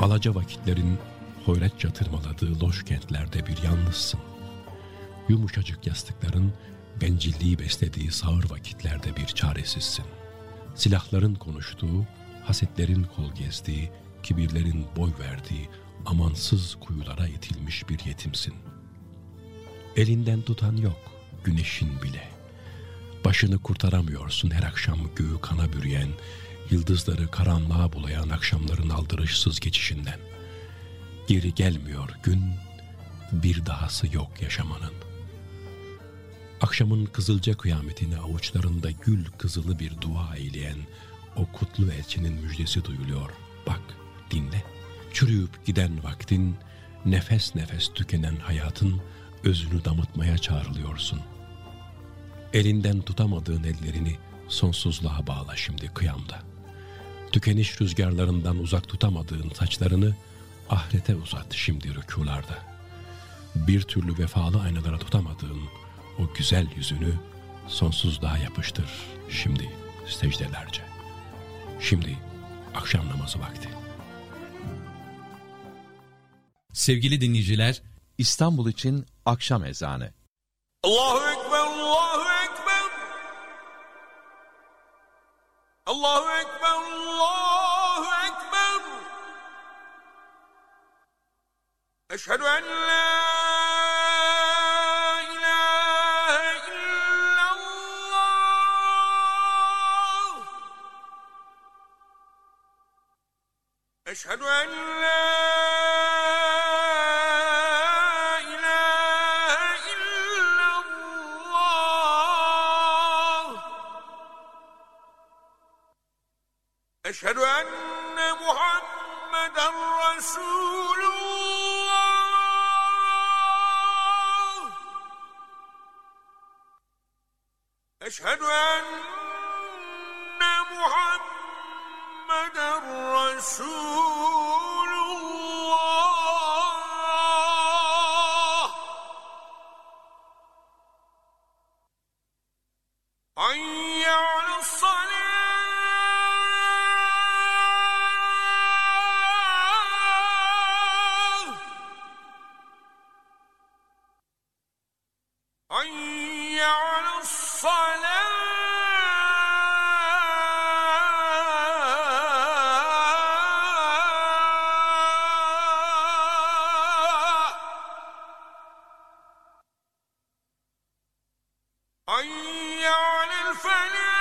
Alaca vakitlerin hoyratça tırmaladığı loş kentlerde bir yalnızsın. Yumuşacık yastıkların bencilliği beslediği sağır vakitlerde bir çaresizsin. Silahların konuştuğu, hasetlerin kol gezdiği, kibirlerin boy verdiği amansız kuyulara itilmiş bir yetimsin. Elinden tutan yok, güneşin bile. Başını kurtaramıyorsun her akşam göğü kana bürüyen, yıldızları karanlığa bulayan akşamların aldırışsız geçişinden. Geri gelmiyor gün, bir dahası yok yaşamanın. Akşamın kızılca kıyametini avuçlarında gül kızılı bir dua eyleyen o kutlu elçinin müjdesi duyuluyor. Bak, dinle. Çürüyüp giden vaktin, nefes nefes tükenen hayatın özünü damıtmaya çağrılıyorsun. Elinden tutamadığın ellerini sonsuzluğa bağla şimdi kıyamda. Tükeniş rüzgarlarından uzak tutamadığın saçlarını ahirete uzat şimdi rükularda. Bir türlü vefalı aynalara tutamadığın o güzel yüzünü sonsuzluğa yapıştır şimdi secdelerce. Şimdi akşam namazı vakti.
Sevgili dinleyiciler,
İstanbul için akşam ezanı.
Allahu Ekber, Allahu Ekber. Allahu Ekber, Allahu Ekber. Eşhedü en la أشهد أن لا حي على الفلاح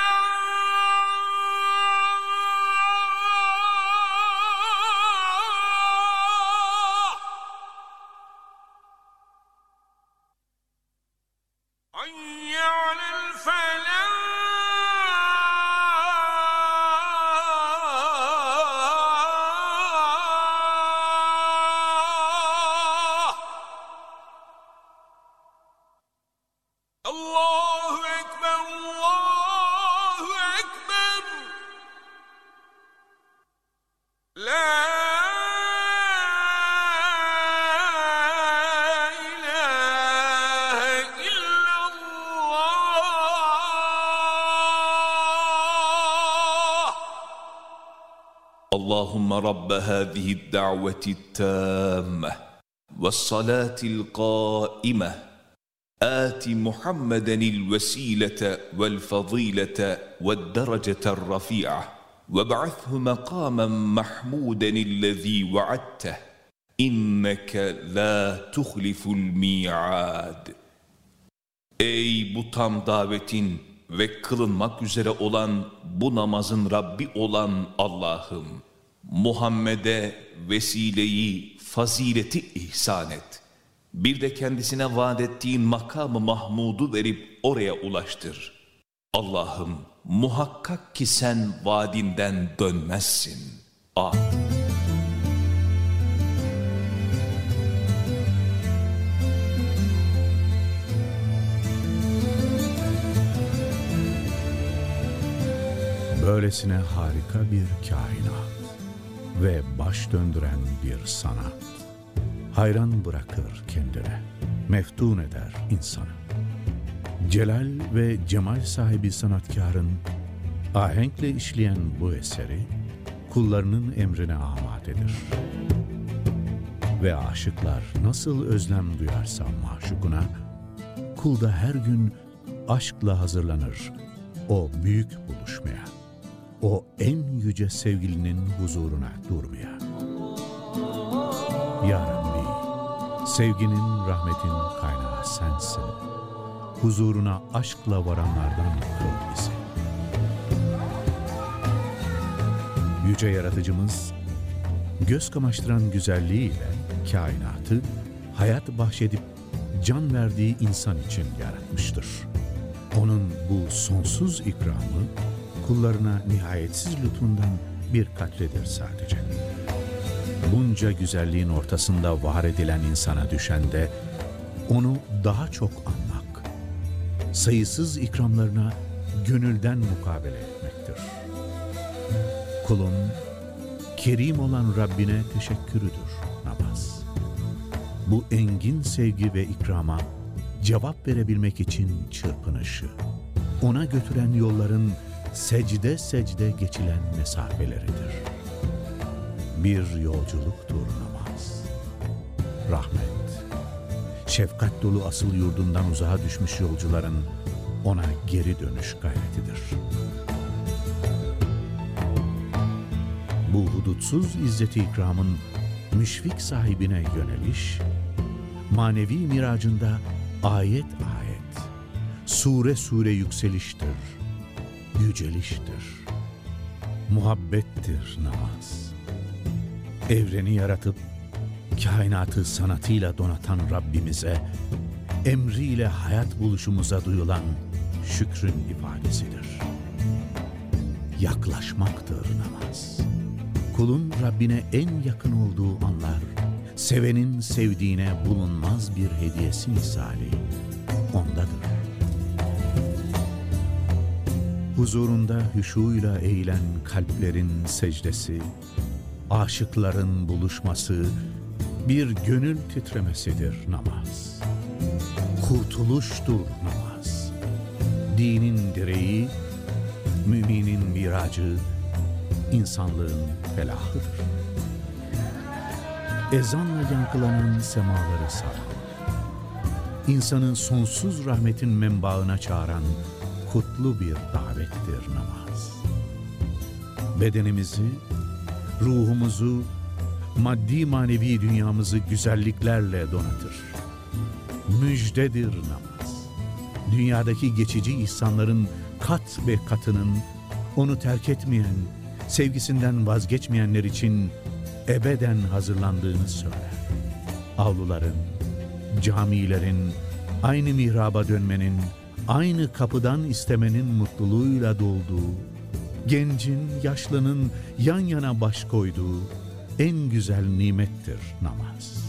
اللهم رب هذه الدعوة التامة والصلاة القائمة آت محمدا الوسيلة والفضيلة والدرجة الرفيعة وابعثه مقاما محمودا الذي وعدته إنك لا تخلف الميعاد Ey bu tam davetin ve kılınmak üzere olan bu namazın Rabbi olan Allah'ım, Muhammed'e vesileyi, fazileti ihsan et. Bir de kendisine vaat ettiğin makamı Mahmud'u verip oraya ulaştır. Allah'ım muhakkak ki sen vaadinden dönmezsin. Amin.
Böylesine harika bir kainat ve baş döndüren bir sanat. Hayran bırakır kendine, meftun eder insanı. Celal ve cemal sahibi sanatkarın ahenkle işleyen bu eseri kullarının emrine amadedir. Ve aşıklar nasıl özlem duyarsa maşukuna, kul da her gün aşkla hazırlanır o büyük buluşmaya, o en yüce sevgilinin huzuruna durmaya. Ya Rabbi, sevginin, rahmetin kaynağı sensin. Huzuruna aşkla varanlardan kıl bizi. Yüce Yaratıcımız, göz kamaştıran güzelliğiyle kainatı hayat bahşedip can verdiği insan için yaratmıştır. Onun bu sonsuz ikramı kullarına nihayetsiz lütfundan bir katredir sadece. Bunca güzelliğin ortasında var edilen insana düşen de onu daha çok anmak, sayısız ikramlarına gönülden mukabele etmektir. Kulun kerim olan Rabbine teşekkürüdür namaz. Bu engin sevgi ve ikrama cevap verebilmek için çırpınışı, ona götüren yolların secde secde geçilen mesafeleridir. Bir yolculuktur namaz. Rahmet, şefkat dolu asıl yurdundan uzağa düşmüş yolcuların ona geri dönüş gayretidir. Bu hudutsuz izzeti ikramın müşfik sahibine yöneliş, manevi miracında ayet ayet, sure sure yükseliştir, yüceliştir, muhabbettir namaz. Evreni yaratıp kainatı sanatıyla donatan Rabbimize, emriyle hayat buluşumuza duyulan şükrün ifadesidir. yaklaşmaktır namaz. Kulun Rabbine en yakın olduğu anlar, sevenin sevdiğine bulunmaz bir hediyesi misali ondadır. Huzurunda hüşuyla eğilen kalplerin secdesi, aşıkların buluşması, bir gönül titremesidir namaz. Kurtuluştur namaz. Dinin direği, müminin miracı, insanlığın felahıdır. Ezanla yankılanan semaları saran, insanın sonsuz rahmetin menbaına çağıran kutlu bir davettir namaz. Bedenimizi, ruhumuzu, maddi manevi dünyamızı güzelliklerle donatır. Müjdedir namaz. Dünyadaki geçici ihsanların kat ve katının onu terk etmeyen, sevgisinden vazgeçmeyenler için ebeden hazırlandığını söyler. Avluların, camilerin, aynı mihraba dönmenin, aynı kapıdan istemenin mutluluğuyla dolduğu, gencin, yaşlının yan yana baş koyduğu en güzel nimettir namaz.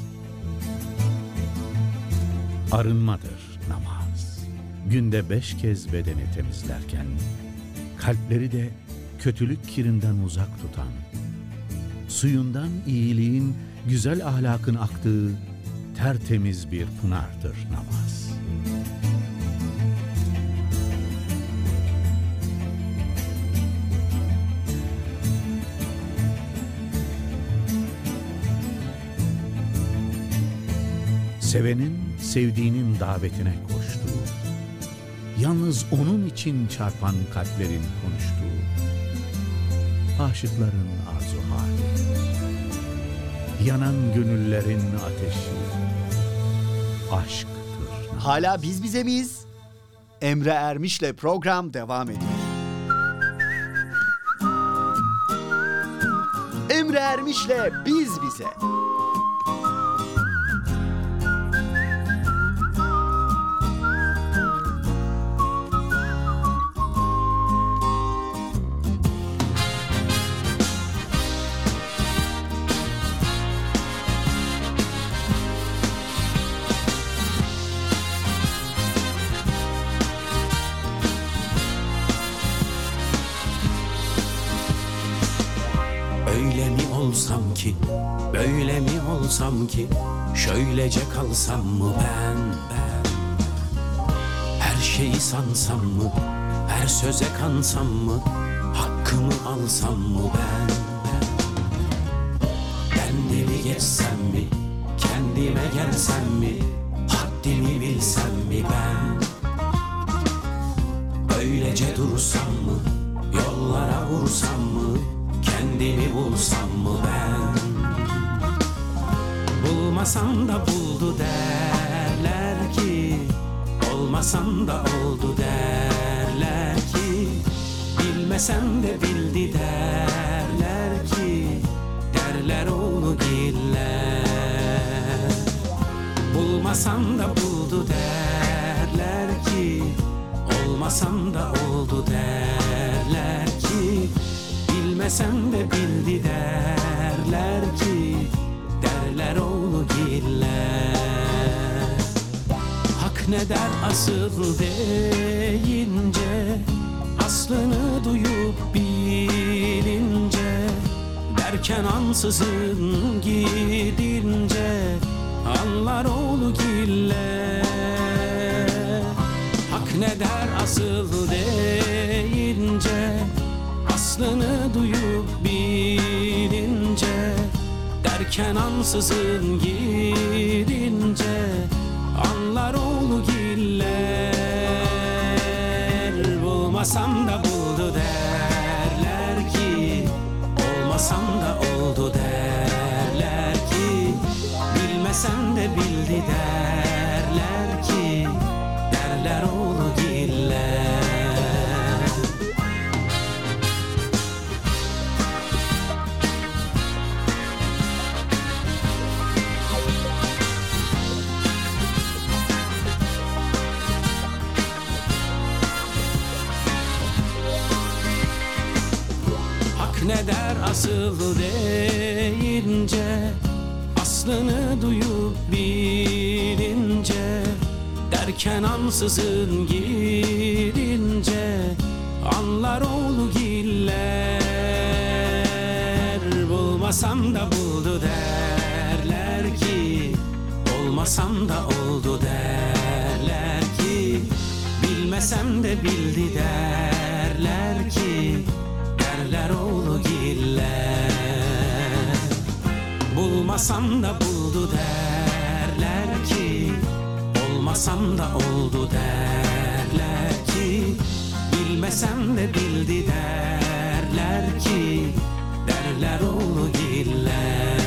Arınmadır namaz. Günde beş kez bedeni temizlerken, kalpleri de kötülük kirinden uzak tutan, suyundan iyiliğin, güzel ahlakın aktığı tertemiz bir pınardır namaz. Sevenin sevdiğinin davetine koştuğu, yalnız onun için çarpan kalplerin konuştuğu, aşıkların arzu hali, yanan gönüllerin ateşi, aşktır.
Hala biz bize miyiz? Emre Ermiş'le program devam ediyor. Emre Ermiş'le biz bize.
Olsam ki Şöylece kalsam mı ben, ben? Her şeyi sansam mı, her söze kansam mı Hakkımı alsam mı ben, ben? Kendimi geçsem mi, kendime gelsem mi Haddimi bilsem mi ben? Öylece dursam mı, yollara vursam mı Kendimi bulsam mı ben Bulmasam da buldu derler ki Olmasam da oldu derler ki Bilmesem de bildi derler ki Derler oğlu giller Bulmasam da buldu derler ki Olmasam da oldu derler ki Bilmesem de bildi derler ki Derler oğlu giller Hak ne der asıl deyince Aslını duyup bilince Derken ansızın gidince Anlar oğlu giller. Hak ne der asıl deyince Aslını duyup bilince Derken ansızın gidince Anlar oğlu giller. Bulmasam da buldu derler ki Olmasam da oldu derler ki Bilmesem de bildi derler ki Derler oğlu ne der asıl deyince Aslını duyup bilince Derken ansızın girince Anlar oğlu giller. Bulmasam da buldu derler ki Olmasam da oldu derler ki Bilmesem de bildi derler ki Derler oğlu giller Bulmasam da buldu derler ki Olmasam da oldu derler ki Bilmesem de bildi derler ki Derler oğlu giller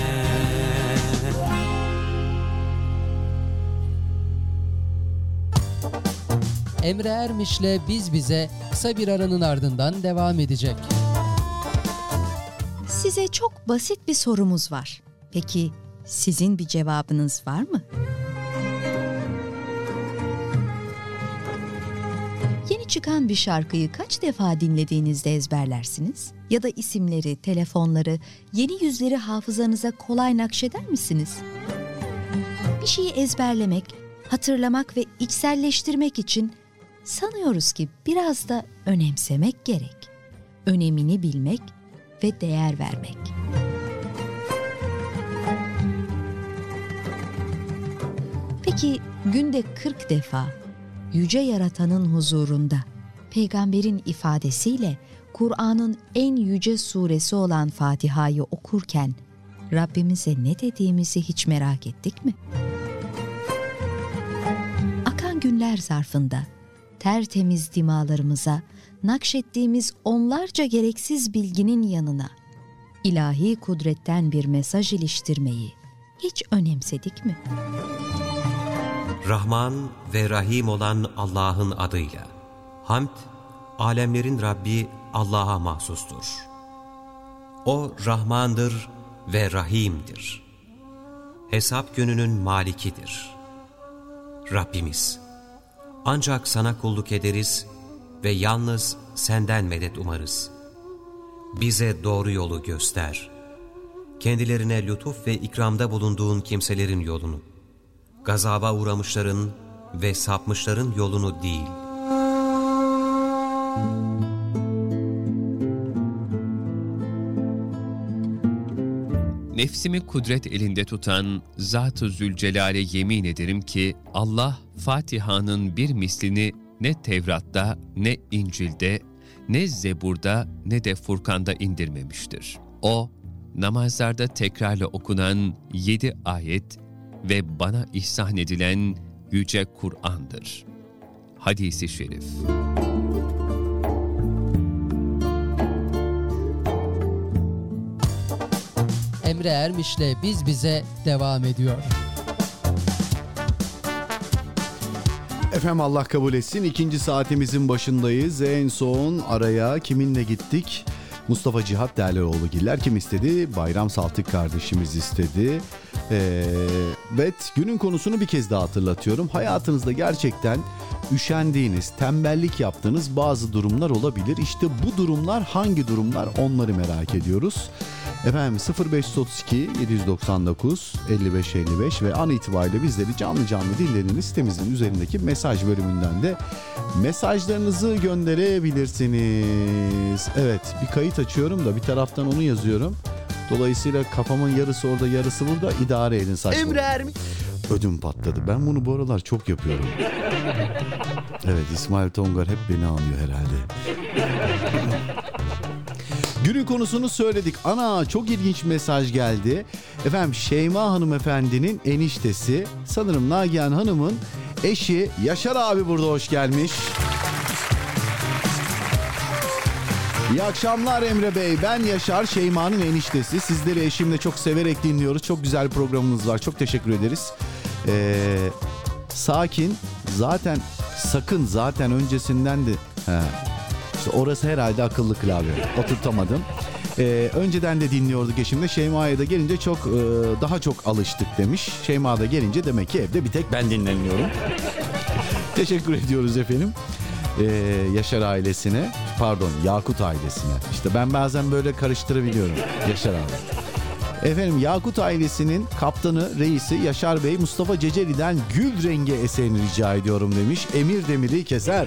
Emre Ermiş'le Biz Bize kısa bir aranın ardından devam edecek.
Size çok basit bir sorumuz var. Peki sizin bir cevabınız var mı? Yeni çıkan bir şarkıyı kaç defa dinlediğinizde ezberlersiniz? Ya da isimleri, telefonları, yeni yüzleri hafızanıza kolay nakşeder misiniz? Bir şeyi ezberlemek, hatırlamak ve içselleştirmek için sanıyoruz ki biraz da önemsemek gerek. Önemini bilmek ve değer vermek. Peki günde 40 defa yüce yaratanın huzurunda peygamberin ifadesiyle Kur'an'ın en yüce suresi olan Fatiha'yı okurken Rabbimize ne dediğimizi hiç merak ettik mi? Akan günler zarfında tertemiz dimalarımıza nakşettiğimiz onlarca gereksiz bilginin yanına ilahi kudretten bir mesaj iliştirmeyi hiç önemsedik mi?
Rahman ve Rahim olan Allah'ın adıyla. Hamd, alemlerin Rabbi Allah'a mahsustur. O Rahmandır ve Rahim'dir. Hesap gününün malikidir. Rabbimiz, ancak sana kulluk ederiz ve yalnız senden medet umarız. Bize doğru yolu göster. Kendilerine lütuf ve ikramda bulunduğun kimselerin yolunu, gazaba uğramışların ve sapmışların yolunu değil.
Nefsimi kudret elinde tutan Zat-ı Zülcelal'e yemin ederim ki Allah Fatiha'nın bir mislini ne Tevrat'ta, ne İncil'de, ne Zebur'da, ne de Furkan'da indirmemiştir. O, namazlarda tekrarla okunan yedi ayet ve bana ihsan edilen Yüce Kur'an'dır. Hadisi Şerif
Emre Ermiş'le Biz Bize devam ediyor.
Efendim Allah kabul etsin. İkinci saatimizin başındayız. En son araya kiminle gittik? Mustafa Cihat Derlioğlu giller kim istedi? Bayram Saltık kardeşimiz istedi. Ee, evet günün konusunu bir kez daha hatırlatıyorum. Hayatınızda gerçekten üşendiğiniz, tembellik yaptığınız bazı durumlar olabilir. İşte bu durumlar hangi durumlar onları merak ediyoruz. Efendim 0532 799 55 55 ve an itibariyle bizleri canlı canlı dinlediğiniz sitemizin üzerindeki mesaj bölümünden de mesajlarınızı gönderebilirsiniz. Evet bir kayıt açıyorum da bir taraftan onu yazıyorum. Dolayısıyla kafamın yarısı orada yarısı burada idare edin saçma.
Emre Ermiş.
Ödüm patladı. Ben bunu bu aralar çok yapıyorum. Evet İsmail Tongar hep beni anlıyor herhalde. Günün konusunu söyledik. Ana çok ilginç mesaj geldi. Efendim Şeyma hanımefendinin eniştesi sanırım Nagihan Hanım'ın eşi Yaşar abi burada hoş gelmiş. İyi akşamlar Emre Bey. Ben Yaşar Şeyma'nın eniştesi. Sizleri eşimle çok severek dinliyoruz. Çok güzel programınız var. Çok teşekkür ederiz. Ee, sakin. Zaten sakın zaten öncesinden de... He. İşte orası herhalde akıllı klavye. Oturtamadım. Ee, önceden de dinliyorduk eşimle. Şeyma'ya da gelince çok e, daha çok alıştık demiş. Şeyma da gelince demek ki evde bir tek ben dinleniyorum. *laughs* Teşekkür ediyoruz efendim. e, Yaşar ailesine pardon Yakut ailesine. İşte ben bazen böyle karıştırabiliyorum Yaşar abi. Efendim Yakut ailesinin kaptanı, reisi Yaşar Bey Mustafa Ceceli'den gül rengi eserini rica ediyorum demiş. Emir Demir'i keser.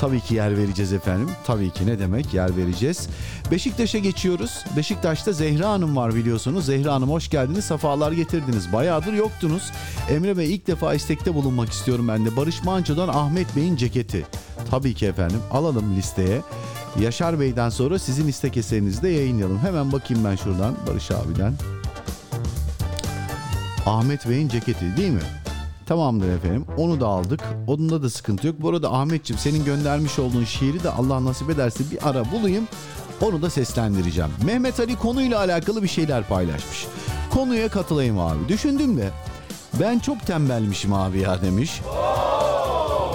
Tabii ki yer vereceğiz efendim. Tabii ki ne demek yer vereceğiz. Beşiktaş'a geçiyoruz. Beşiktaş'ta Zehra Hanım var biliyorsunuz. Zehra Hanım hoş geldiniz. Safalar getirdiniz. Bayağıdır yoktunuz. Emre Bey ilk defa istekte bulunmak istiyorum ben de. Barış Manço'dan Ahmet Bey'in ceketi. Tabii ki efendim. Alalım listeye. Yaşar Bey'den sonra sizin istek eserinizi de yayınlayalım. Hemen bakayım ben şuradan Barış abiden. Ahmet Bey'in ceketi değil mi? Tamamdır efendim. Onu da aldık. Onunla da sıkıntı yok. Bu arada Ahmetciğim senin göndermiş olduğun şiiri de Allah nasip ederse bir ara bulayım. Onu da seslendireceğim. Mehmet Ali konuyla alakalı bir şeyler paylaşmış. Konuya katılayım abi. Düşündüm de ben çok tembelmişim abi ya demiş.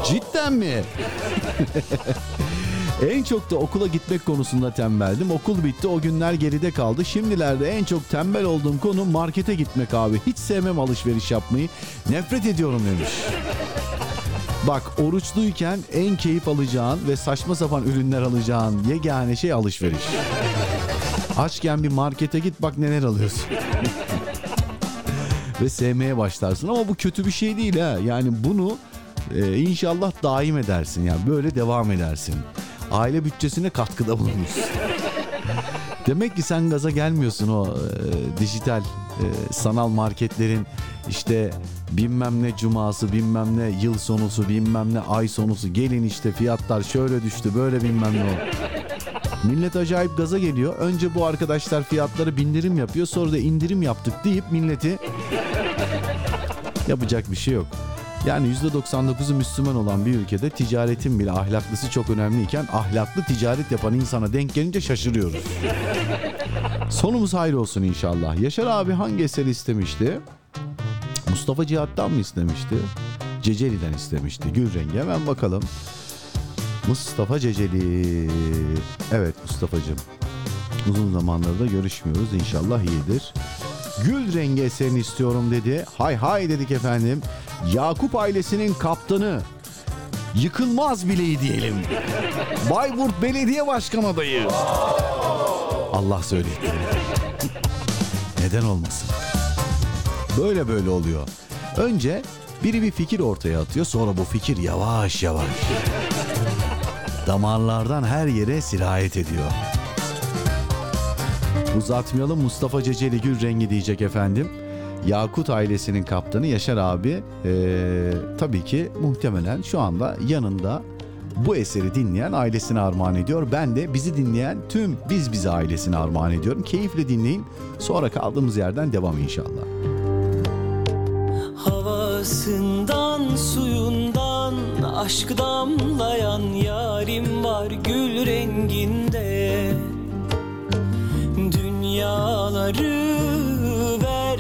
Cidden mi? *laughs* en çok da okula gitmek konusunda tembeldim. Okul bitti o günler geride kaldı. Şimdilerde en çok tembel olduğum konu markete gitmek abi. Hiç sevmem alışveriş yapmayı. Nefret ediyorum demiş. Bak oruçluyken en keyif alacağın ve saçma sapan ürünler alacağın yegane şey alışveriş. Açken bir markete git bak neler alıyorsun. *laughs* ve sevmeye başlarsın ama bu kötü bir şey değil ha. Yani bunu e, inşallah daim edersin yani böyle devam edersin. Aile bütçesine katkıda bulunursun. Demek ki sen gaza gelmiyorsun o e, dijital e, sanal marketlerin işte bilmem ne cuması bilmem ne yıl sonusu bilmem ne ay sonusu gelin işte fiyatlar şöyle düştü böyle bilmem ne. Millet acayip gaza geliyor. Önce bu arkadaşlar fiyatları bindirim yapıyor sonra da indirim yaptık deyip milleti yapacak bir şey yok. Yani %99'u Müslüman olan bir ülkede ticaretin bile ahlaklısı çok önemliyken ahlaklı ticaret yapan insana denk gelince şaşırıyoruz. *laughs* Sonumuz hayır olsun inşallah. Yaşar abi hangi eseri istemişti? Mustafa Cihat'tan mı istemişti? Ceceli'den istemişti. Gül rengi hemen bakalım. Mustafa Ceceli. Evet Mustafa'cığım. Uzun zamandır da görüşmüyoruz. İnşallah iyidir. Gül rengi eserini istiyorum dedi. Hay hay dedik efendim. Yakup ailesinin kaptanı. Yıkılmaz bileği diyelim. Bayburt Belediye Başkan adayı. Allah söyletti. Neden olmasın? Böyle böyle oluyor. Önce biri bir fikir ortaya atıyor sonra bu fikir yavaş yavaş damarlardan her yere sirayet ediyor. Uzatmayalım Mustafa Ceceli Gül rengi diyecek efendim. Yakut ailesinin kaptanı Yaşar abi eee, tabii ki muhtemelen şu anda yanında bu eseri dinleyen ailesine armağan ediyor. Ben de bizi dinleyen tüm biz bize ailesine armağan ediyorum. Keyifle dinleyin. Sonra kaldığımız yerden devam inşallah.
Havasından suyundan aşk damlayan yarim var gül renginde Dünyaları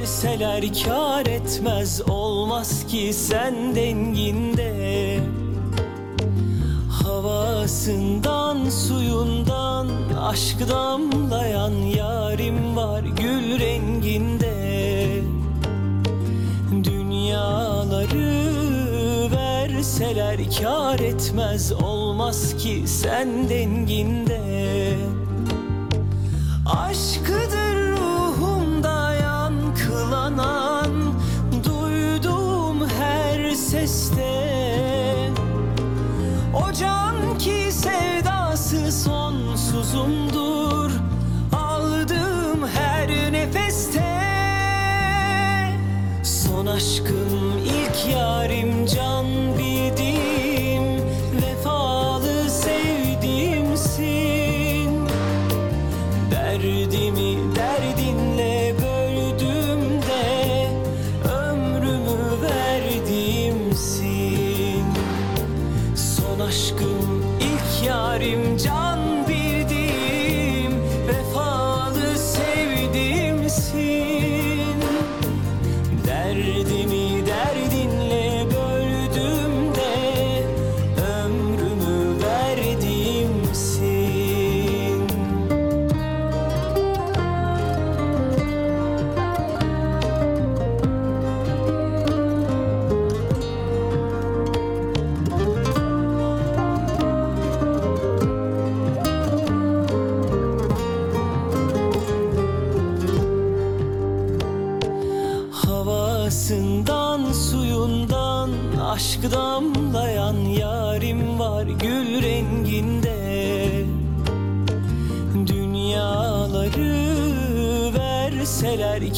verseler kar etmez olmaz ki sen denginde. Havasından suyundan aşk damlayan yarim var gül renginde. Dünyaları verseler kar etmez olmaz ki sen denginde. Aşkıdır yankılanan Duyduğum her seste. O can ki sevdası sonsuzumdur Aldığım her nefeste. Son aşkım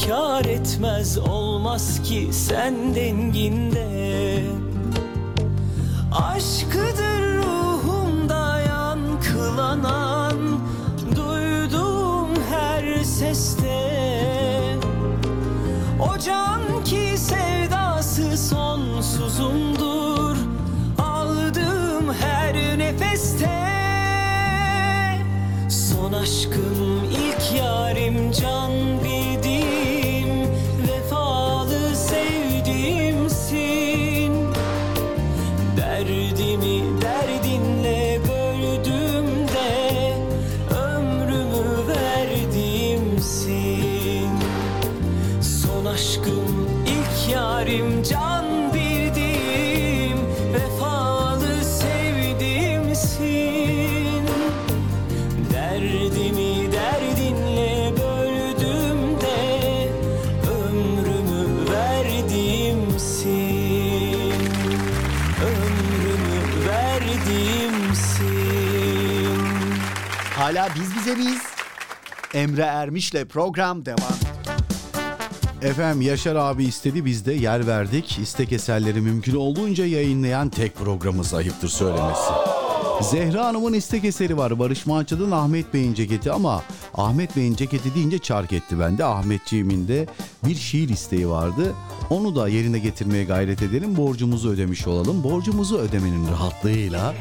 kar etmez Olmaz ki sen denginde. Aşkıdır ruhumda yankılanan Duyduğum her seste. O can
biz? Emre Ermiş'le program devam.
Efendim Yaşar abi istedi biz de yer verdik. İstek eserleri mümkün olduğunca yayınlayan tek programımız ayıptır söylemesi. Zehra Hanım'ın istek eseri var. Barış Manço'dan Ahmet Bey'in ceketi ama Ahmet Bey'in ceketi deyince çark etti bende. Ahmetciğimin de bir şiir isteği vardı. Onu da yerine getirmeye gayret edelim. Borcumuzu ödemiş olalım. Borcumuzu ödemenin rahatlığıyla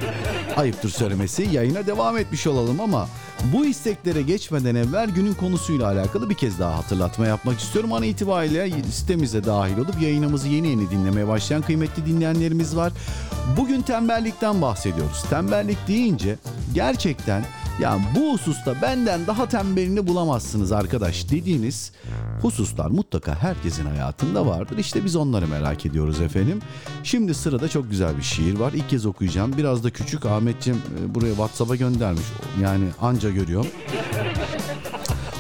ayıptır söylemesi yayına devam etmiş olalım ama bu isteklere geçmeden evvel günün konusuyla alakalı bir kez daha hatırlatma yapmak istiyorum. An itibariyle sitemize dahil olup yayınımızı yeni yeni dinlemeye başlayan kıymetli dinleyenlerimiz var. Bugün tembellikten bahsediyoruz. Tembellik deyince gerçekten ya bu hususta benden daha tembelini bulamazsınız arkadaş dediğiniz hususlar mutlaka herkesin hayatında vardır. İşte biz onları merak ediyoruz efendim. Şimdi sırada çok güzel bir şiir var. İlk kez okuyacağım. Biraz da küçük Ahmetciğim e, buraya WhatsApp'a göndermiş. Yani anca görüyorum.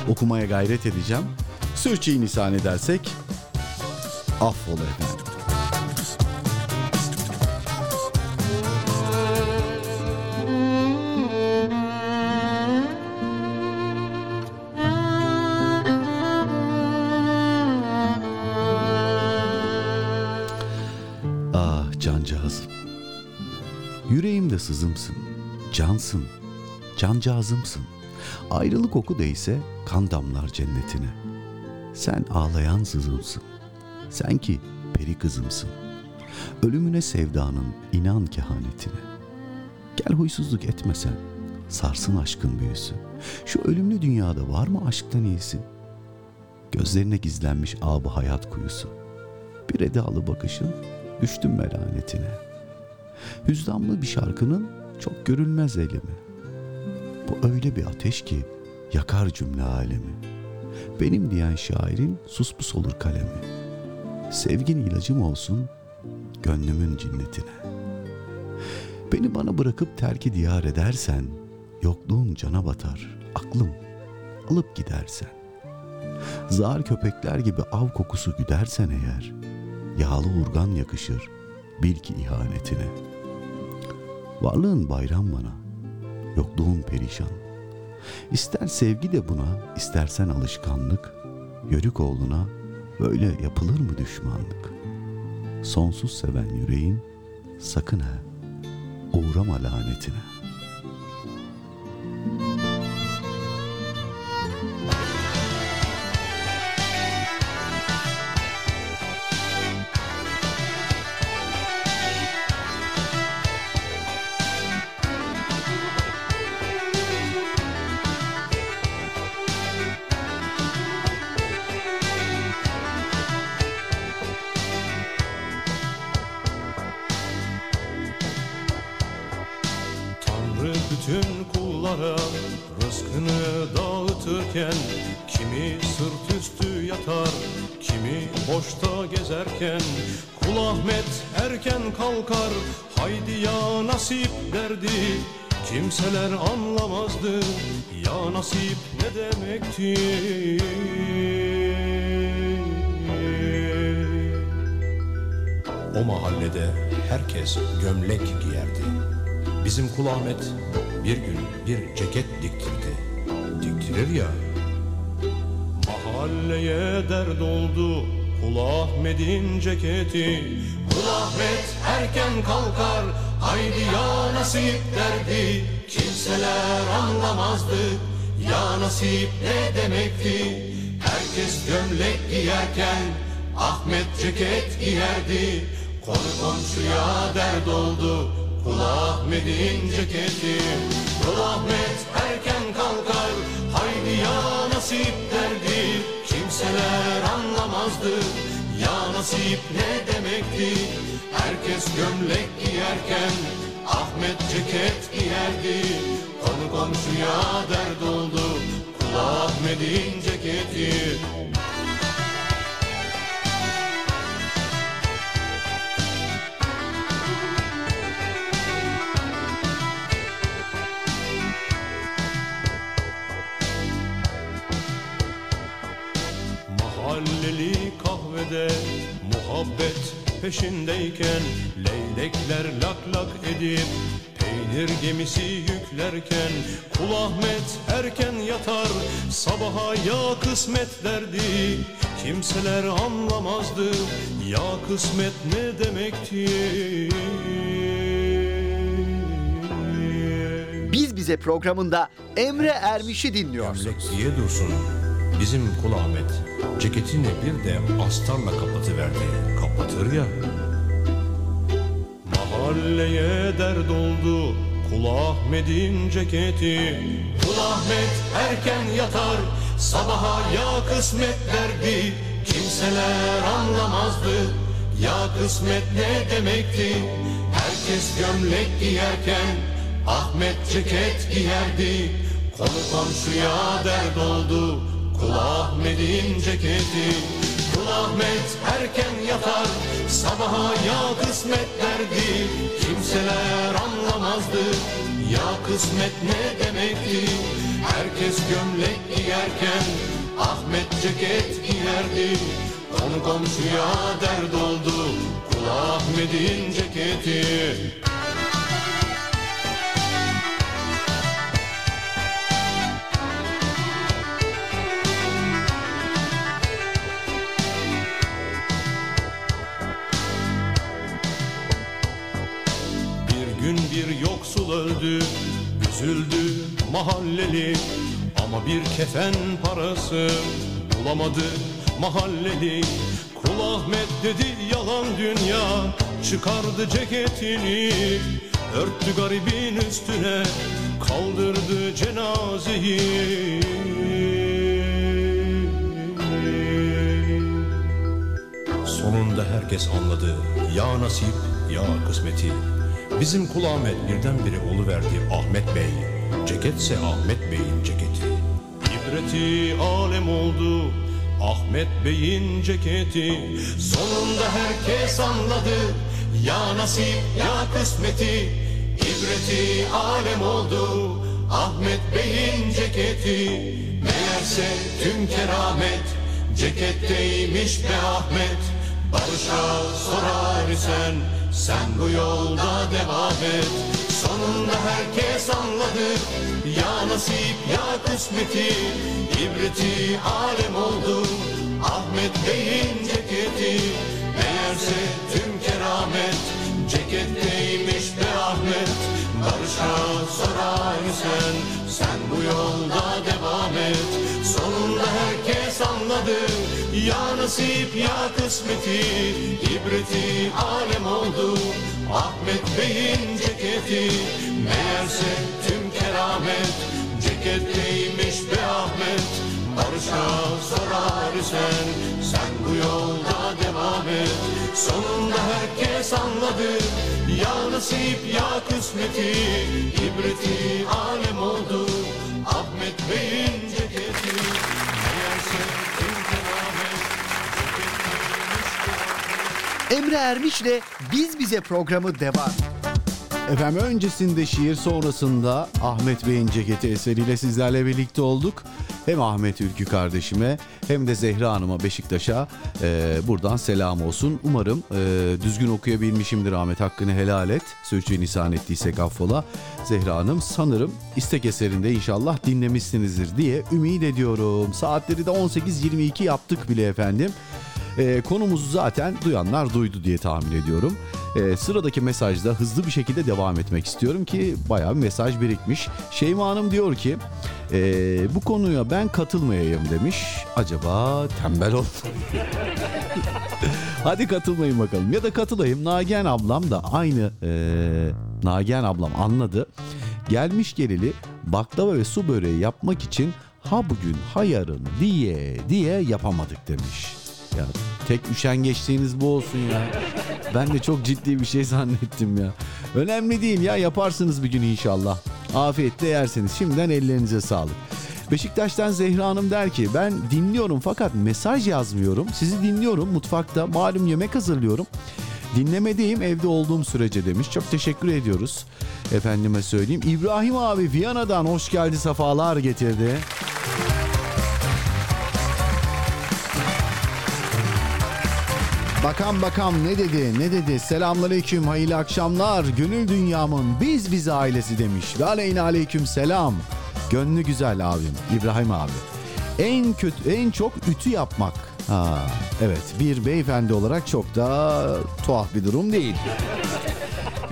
Okumaya gayret edeceğim. Sürçülisan edersek affola efendim. Yüreğimde sızımsın, cansın, cancağızımsın. Ayrılık oku değse kan damlar cennetine. Sen ağlayan sızımsın. Sen ki peri kızımsın. Ölümüne sevdanın inan kehanetine. Gel huysuzluk etmesen, sarsın aşkın büyüsü. Şu ölümlü dünyada var mı aşktan iyisi? Gözlerine gizlenmiş abı hayat kuyusu. Bir edalı bakışın düştüm melanetine. Hüznamlı bir şarkının çok görülmez elimi. Bu öyle bir ateş ki yakar cümle alemi. Benim diyen şairin suspus olur kalemi. Sevgin ilacım olsun gönlümün cinnetine. Beni bana bırakıp terki diyar edersen, yokluğun cana batar, aklım alıp gidersen. Zar köpekler gibi av kokusu güdersen eğer, yağlı urgan yakışır, bil ki ihanetine. Varlığın bayram bana, yokluğun perişan. İster sevgi de buna, istersen alışkanlık, yörük oğluna böyle yapılır mı düşmanlık? Sonsuz seven yüreğin, sakın ha, uğrama lanetine.
Kısmet ne demekti
Biz Bize programında Emre Ermiş'i dinliyorsunuz.
diye dursun. Bizim Kul Ahmet ceketini bir de astarla kapatıverdi. Kapatır ya. Mahalleye dert oldu Kul Ahmet'in ceketi. Kul Ahmet erken yatar sabaha ya kısmet derdi. Kimseler anlamazdı ya kısmet ne demekti. Herkes gömlek giyerken Ahmet ceket giyerdi. Konu komşuya dert oldu. Kul Ahmet'in ceketi. Kul Ahmet erken yatar. Sabaha ya kısmet derdi. Kimseler anlamazdı. Ya kısmet ne demekti? Herkes gömlek giyerken Ahmet ceket giyerdi Konu komşuya dert oldu. Kul Ahmet'in ceketi. Bir gün bir yoksul öldü, üzüldü mahalleli. Ama bir kefen parası bulamadı mahalleli. Kul Ahmet dedi yalan dünya, çıkardı ceketini Örttü garibin üstüne, kaldırdı cenazeyi. Sonunda herkes anladı. Ya nasip ya kısmeti. Bizim Kul Ahmet birdenbire oluverdi Ahmet Bey. Ceketse Ahmet Bey'in ceketi. İbreti alem oldu Ahmet Bey'in ceketi. Sonunda herkes anladı. Ya nasip ya kısmeti. İbreti alem oldu. Ahmet Bey'in ceketi. Meğerse tüm keramet Ceketteymiş be Ahmet. Barış'a sorar isen Sen bu yolda devam et Sonunda herkes anladı. Ya nasip ya kısmeti. İbreti alem oldu. Ahmet Bey'in ceketi. Meğerse tüm keramet. Ceketteymiş be Ahmet. Barış'a sorar isen Sen bu yolda devam et. Sonunda herkes anladı Ya nasip ya kısmeti İbreti alem oldu. Ahmet Bey'in ceketi Meğerse tüm keramet. Ceketteymiş be Ahmet Barış'a sorar isen Sen bu yolda devam et. Sonunda herkes anladı Ya nasip ya kısmeti İbreti alem oldu. Ahmet Bey'in ceketi
Emre Ermiş'le Biz Bize programı devam.
Efendim öncesinde şiir sonrasında Ahmet Bey'in ceketi eseriyle sizlerle birlikte olduk. Hem Ahmet Ülkü kardeşime hem de Zehra Hanım'a Beşiktaş'a e, buradan selam olsun. Umarım e, düzgün okuyabilmişimdir Ahmet hakkını helal et. Sürçülisan ettiysek affola. Zehra Hanım sanırım istek eserinde inşallah dinlemişsinizdir diye ümit ediyorum. Saatleri de 18.22 yaptık bile efendim. E, konumuzu zaten duyanlar duydu diye tahmin ediyorum. E, sıradaki mesajda hızlı bir şekilde devam etmek istiyorum ki bayağı bir mesaj birikmiş. Şeyma Hanım diyor ki e, bu konuya ben katılmayayım demiş. Acaba tembel oldu. *laughs* Hadi katılmayın bakalım ya da katılayım. Nagihan ablam da aynı e, Nagihan ablam anladı. Gelmiş geleli baklava ve su böreği yapmak için ha bugün ha yarın diye diye yapamadık demiş. Ya tek üşengeçliğiniz bu olsun ya. Ben de çok ciddi bir şey zannettim ya. Önemli değil ya yaparsınız bir gün inşallah. Afiyetle yersiniz. Şimdiden ellerinize sağlık. Beşiktaş'tan Zehra Hanım der ki ben dinliyorum fakat mesaj yazmıyorum. Sizi dinliyorum mutfakta malum yemek hazırlıyorum. Dinlemedeyim evde olduğum sürece demiş. Çok teşekkür ediyoruz. Efendime söyleyeyim. İbrahim abi Viyana'dan hoş geldi sefalar getirdi. Bakan bakan ne dedi ne dedi? Selamünaleyküm hayırlı akşamlar. Gönül dünyamın biz bize ailesi demiş. Ve aleyna aleyküm selam. Gönlü güzel abim İbrahim abi. En kötü en çok ütü yapmak. Ha evet bir beyefendi olarak çok da tuhaf bir durum değil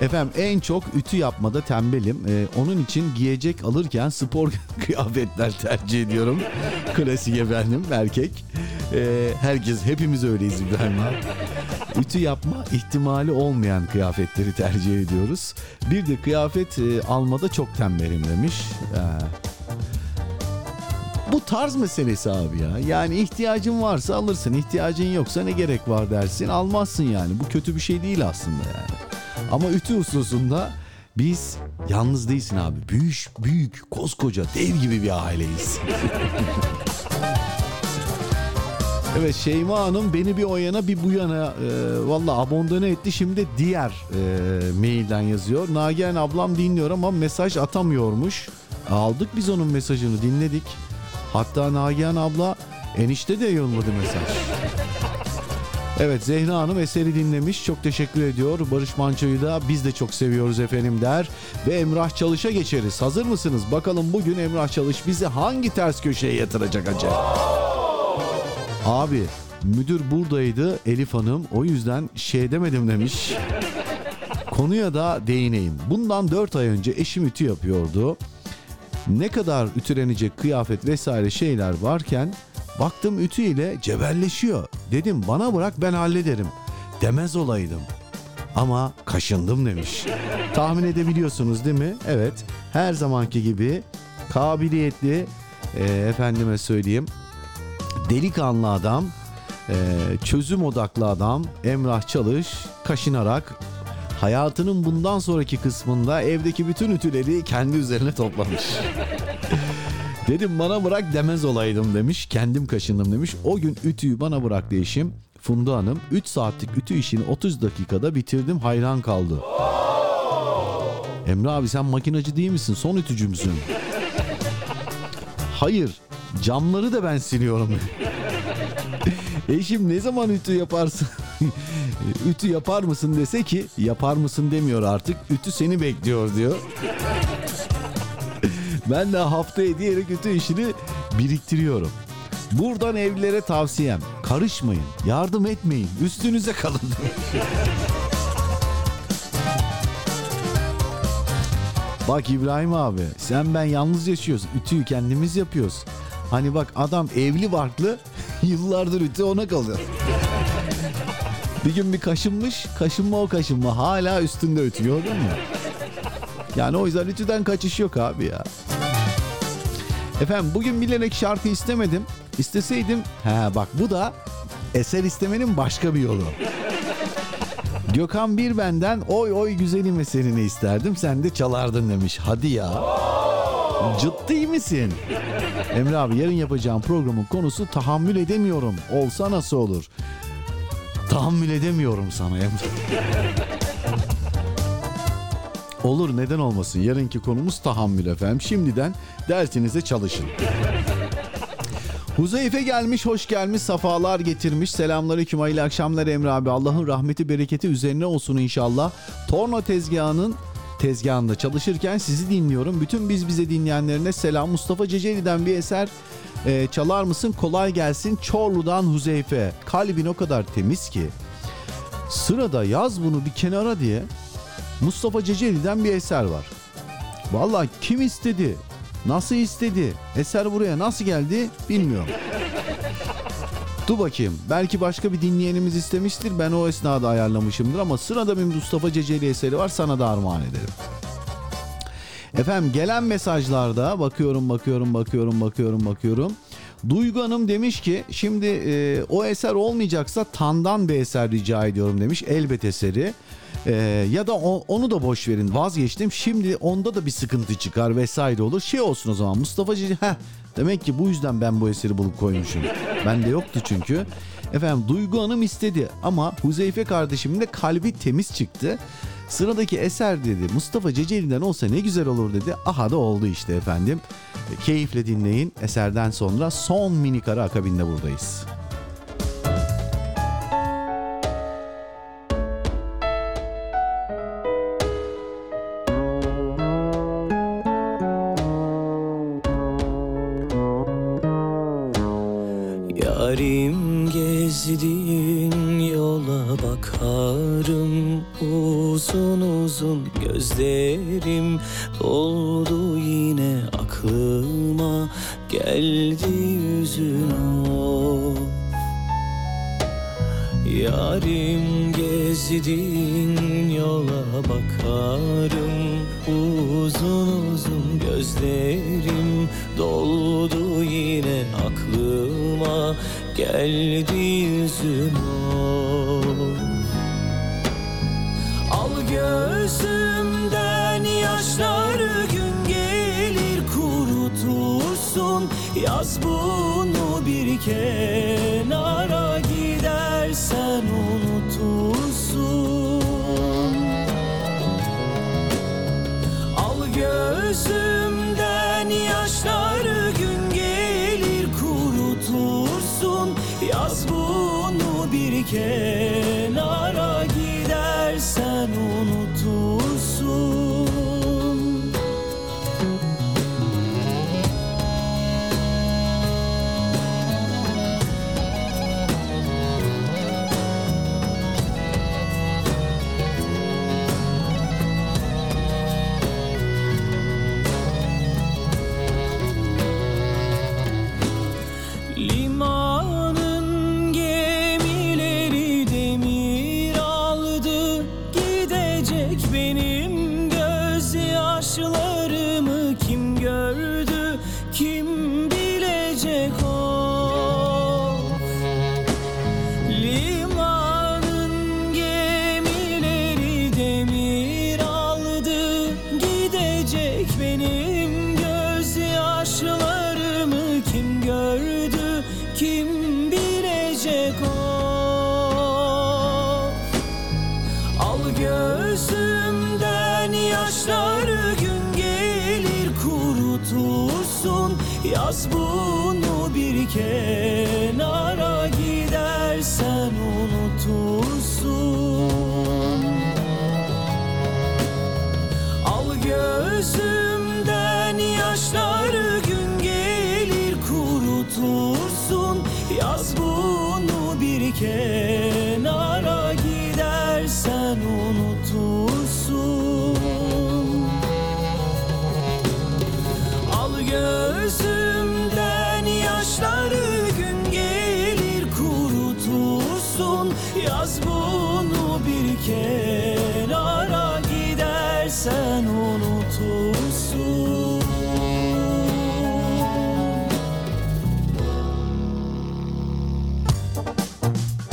Efendim en çok ütü yapmada tembelim. Ee, onun için giyecek alırken spor *laughs* kıyafetler tercih ediyorum. Klasik efendim erkek. Ee, herkes hepimiz öyleyiz İbrahim abi. Ütü yapma ihtimali olmayan kıyafetleri tercih ediyoruz. Bir de kıyafet e, almada çok tembelim demiş. Ee, bu tarz meselesi abi ya. Yani ihtiyacın varsa alırsın. ihtiyacın yoksa ne gerek var dersin. Almazsın yani. Bu kötü bir şey değil aslında yani. Ama ütü hususunda biz yalnız değilsin abi. Büyük, büyük, koskoca, dev gibi bir aileyiz. *laughs* evet Şeyma Hanım beni bir o yana bir bu yana e, valla abondane etti. Şimdi diğer e, mailden yazıyor. Nagihan ablam dinliyor ama mesaj atamıyormuş. Aldık biz onun mesajını dinledik. Hatta Nagihan abla enişte de yolladı mesaj. Evet Zehra Hanım eseri dinlemiş. Çok teşekkür ediyor. Barış Manço'yu da biz de çok seviyoruz efendim der. Ve Emrah Çalış'a geçeriz. Hazır mısınız? Bakalım bugün Emrah Çalış bizi hangi ters köşeye yatıracak acaba? Abi müdür buradaydı Elif Hanım. O yüzden şey demedim demiş. Konuya da değineyim. Bundan 4 ay önce eşim ütü yapıyordu. Ne kadar ütülenecek kıyafet vesaire şeyler varken Baktım ütü ile cebelleşiyor. Dedim bana bırak ben hallederim. Demez olaydım. Ama kaşındım demiş. Tahmin edebiliyorsunuz değil mi? Evet. Her zamanki gibi kabiliyetli e, efendime söyleyeyim delikanlı adam e, çözüm odaklı adam Emrah Çalış kaşınarak hayatının bundan sonraki kısmında evdeki bütün ütüleri kendi üzerine toplamış. Dedim bana bırak demez olaydım demiş. Kendim kaşındım demiş. O gün ütüyü bana bırak eşim. Funda Hanım 3 saatlik ütü işini 30 dakikada bitirdim hayran kaldı. Emre abi sen makinacı değil misin? Son ütücü müsün? Hayır. Camları da ben siliyorum. *laughs* Eşim ne zaman ütü yaparsın? *laughs* ütü yapar mısın dese ki yapar mısın demiyor artık. Ütü seni bekliyor diyor. Ben de haftaya diyerek ütü işini biriktiriyorum. Buradan evlilere tavsiyem karışmayın, yardım etmeyin, üstünüze kalın. *laughs* bak İbrahim abi sen ben yalnız yaşıyoruz. Ütüyü kendimiz yapıyoruz. Hani bak adam evli barklı *laughs* yıllardır ütü ona kalıyor. bir gün bir kaşınmış, kaşınma o kaşınma hala üstünde ütü gördün mü? Yani o yüzden ütüden kaçış yok abi ya. Efendim bugün bilerek şarkı istemedim. İsteseydim, he bak bu da eser istemenin başka bir yolu. Gökhan bir benden oy oy güzelim eserini isterdim sen de çalardın demiş. Hadi ya. Ciddi misin? Emre abi yarın yapacağım programın konusu tahammül edemiyorum. Olsa nasıl olur? Tahammül edemiyorum sana Emre.
Olur neden olmasın. Yarınki konumuz tahammül efendim. Şimdiden dersinize çalışın. Huzeyfe gelmiş, hoş gelmiş, safalar getirmiş. Selamünaleyküm, hayırlı akşamlar Emre abi. Allah'ın rahmeti, bereketi üzerine olsun inşallah. Torna tezgahının tezgahında çalışırken sizi dinliyorum. Bütün biz bize dinleyenlerine selam. Mustafa Ceceli'den bir eser e, çalar mısın? Kolay gelsin. Çorlu'dan Huzeyfe. Kalbin o kadar temiz ki. Sırada yaz bunu bir kenara diye Mustafa Ceceli'den bir eser var. Vallahi kim istedi? Nasıl istedi? Eser buraya nasıl geldi bilmiyorum. Dur bakayım. Belki başka bir dinleyenimiz istemiştir. Ben o esnada ayarlamışımdır ama sırada bir Mustafa Ceceli eseri var. Sana da armağan ederim. Efendim gelen mesajlarda bakıyorum bakıyorum bakıyorum bakıyorum bakıyorum. Duygu Hanım demiş ki şimdi e, o eser olmayacaksa Tan'dan bir eser rica ediyorum demiş. Elbet eseri. E, ya da o- onu da boş verin vazgeçtim. Şimdi onda da bir sıkıntı çıkar vesaire olur. Şey olsun o zaman Mustafa Ceceli heh, demek ki bu yüzden ben bu eseri bulup koymuşum. Bende yoktu çünkü. Efendim Duygu Hanım istedi ama Huzeyfe kardeşimin de kalbi temiz çıktı. Sıradaki eser dedi Mustafa Ceceli'den olsa ne güzel olur dedi. Aha da oldu işte efendim. Keyifle dinleyin. Eserden sonra son minik ara akabinde buradayız.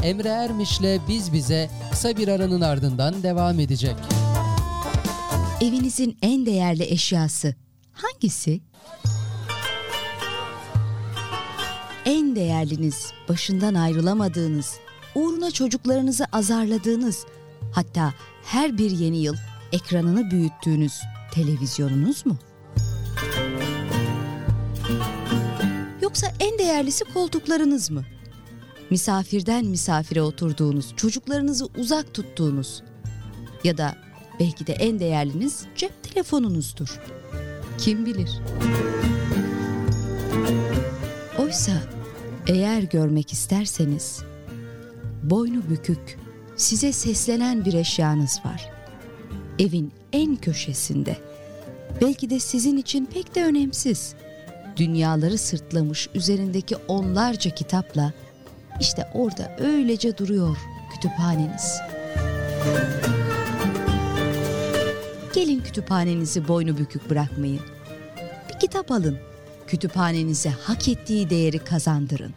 Emre Ermiş'le Biz Bize kısa bir aranın ardından devam edecek.
Evinizin en değerli eşyası hangisi? En değerliniz, başından ayrılamadığınız, uğruna çocuklarınızı azarladığınız, hatta her bir yeni yıl ekranını büyüttüğünüz televizyonunuz mu? Yoksa en değerlisi koltuklarınız mı? Misafirden misafire oturduğunuz, çocuklarınızı uzak tuttuğunuz ya da belki de en değerliniz cep telefonunuzdur. Kim bilir? Oysa eğer görmek isterseniz boynu bükük, size seslenen bir eşyanız var. Evin en köşesinde. Belki de sizin için pek de önemsiz. Dünyaları sırtlamış üzerindeki onlarca kitapla işte orada öylece duruyor kütüphaneniz. Gelin kütüphanenizi boynu bükük bırakmayın. Bir kitap alın. Kütüphanenize hak ettiği değeri kazandırın.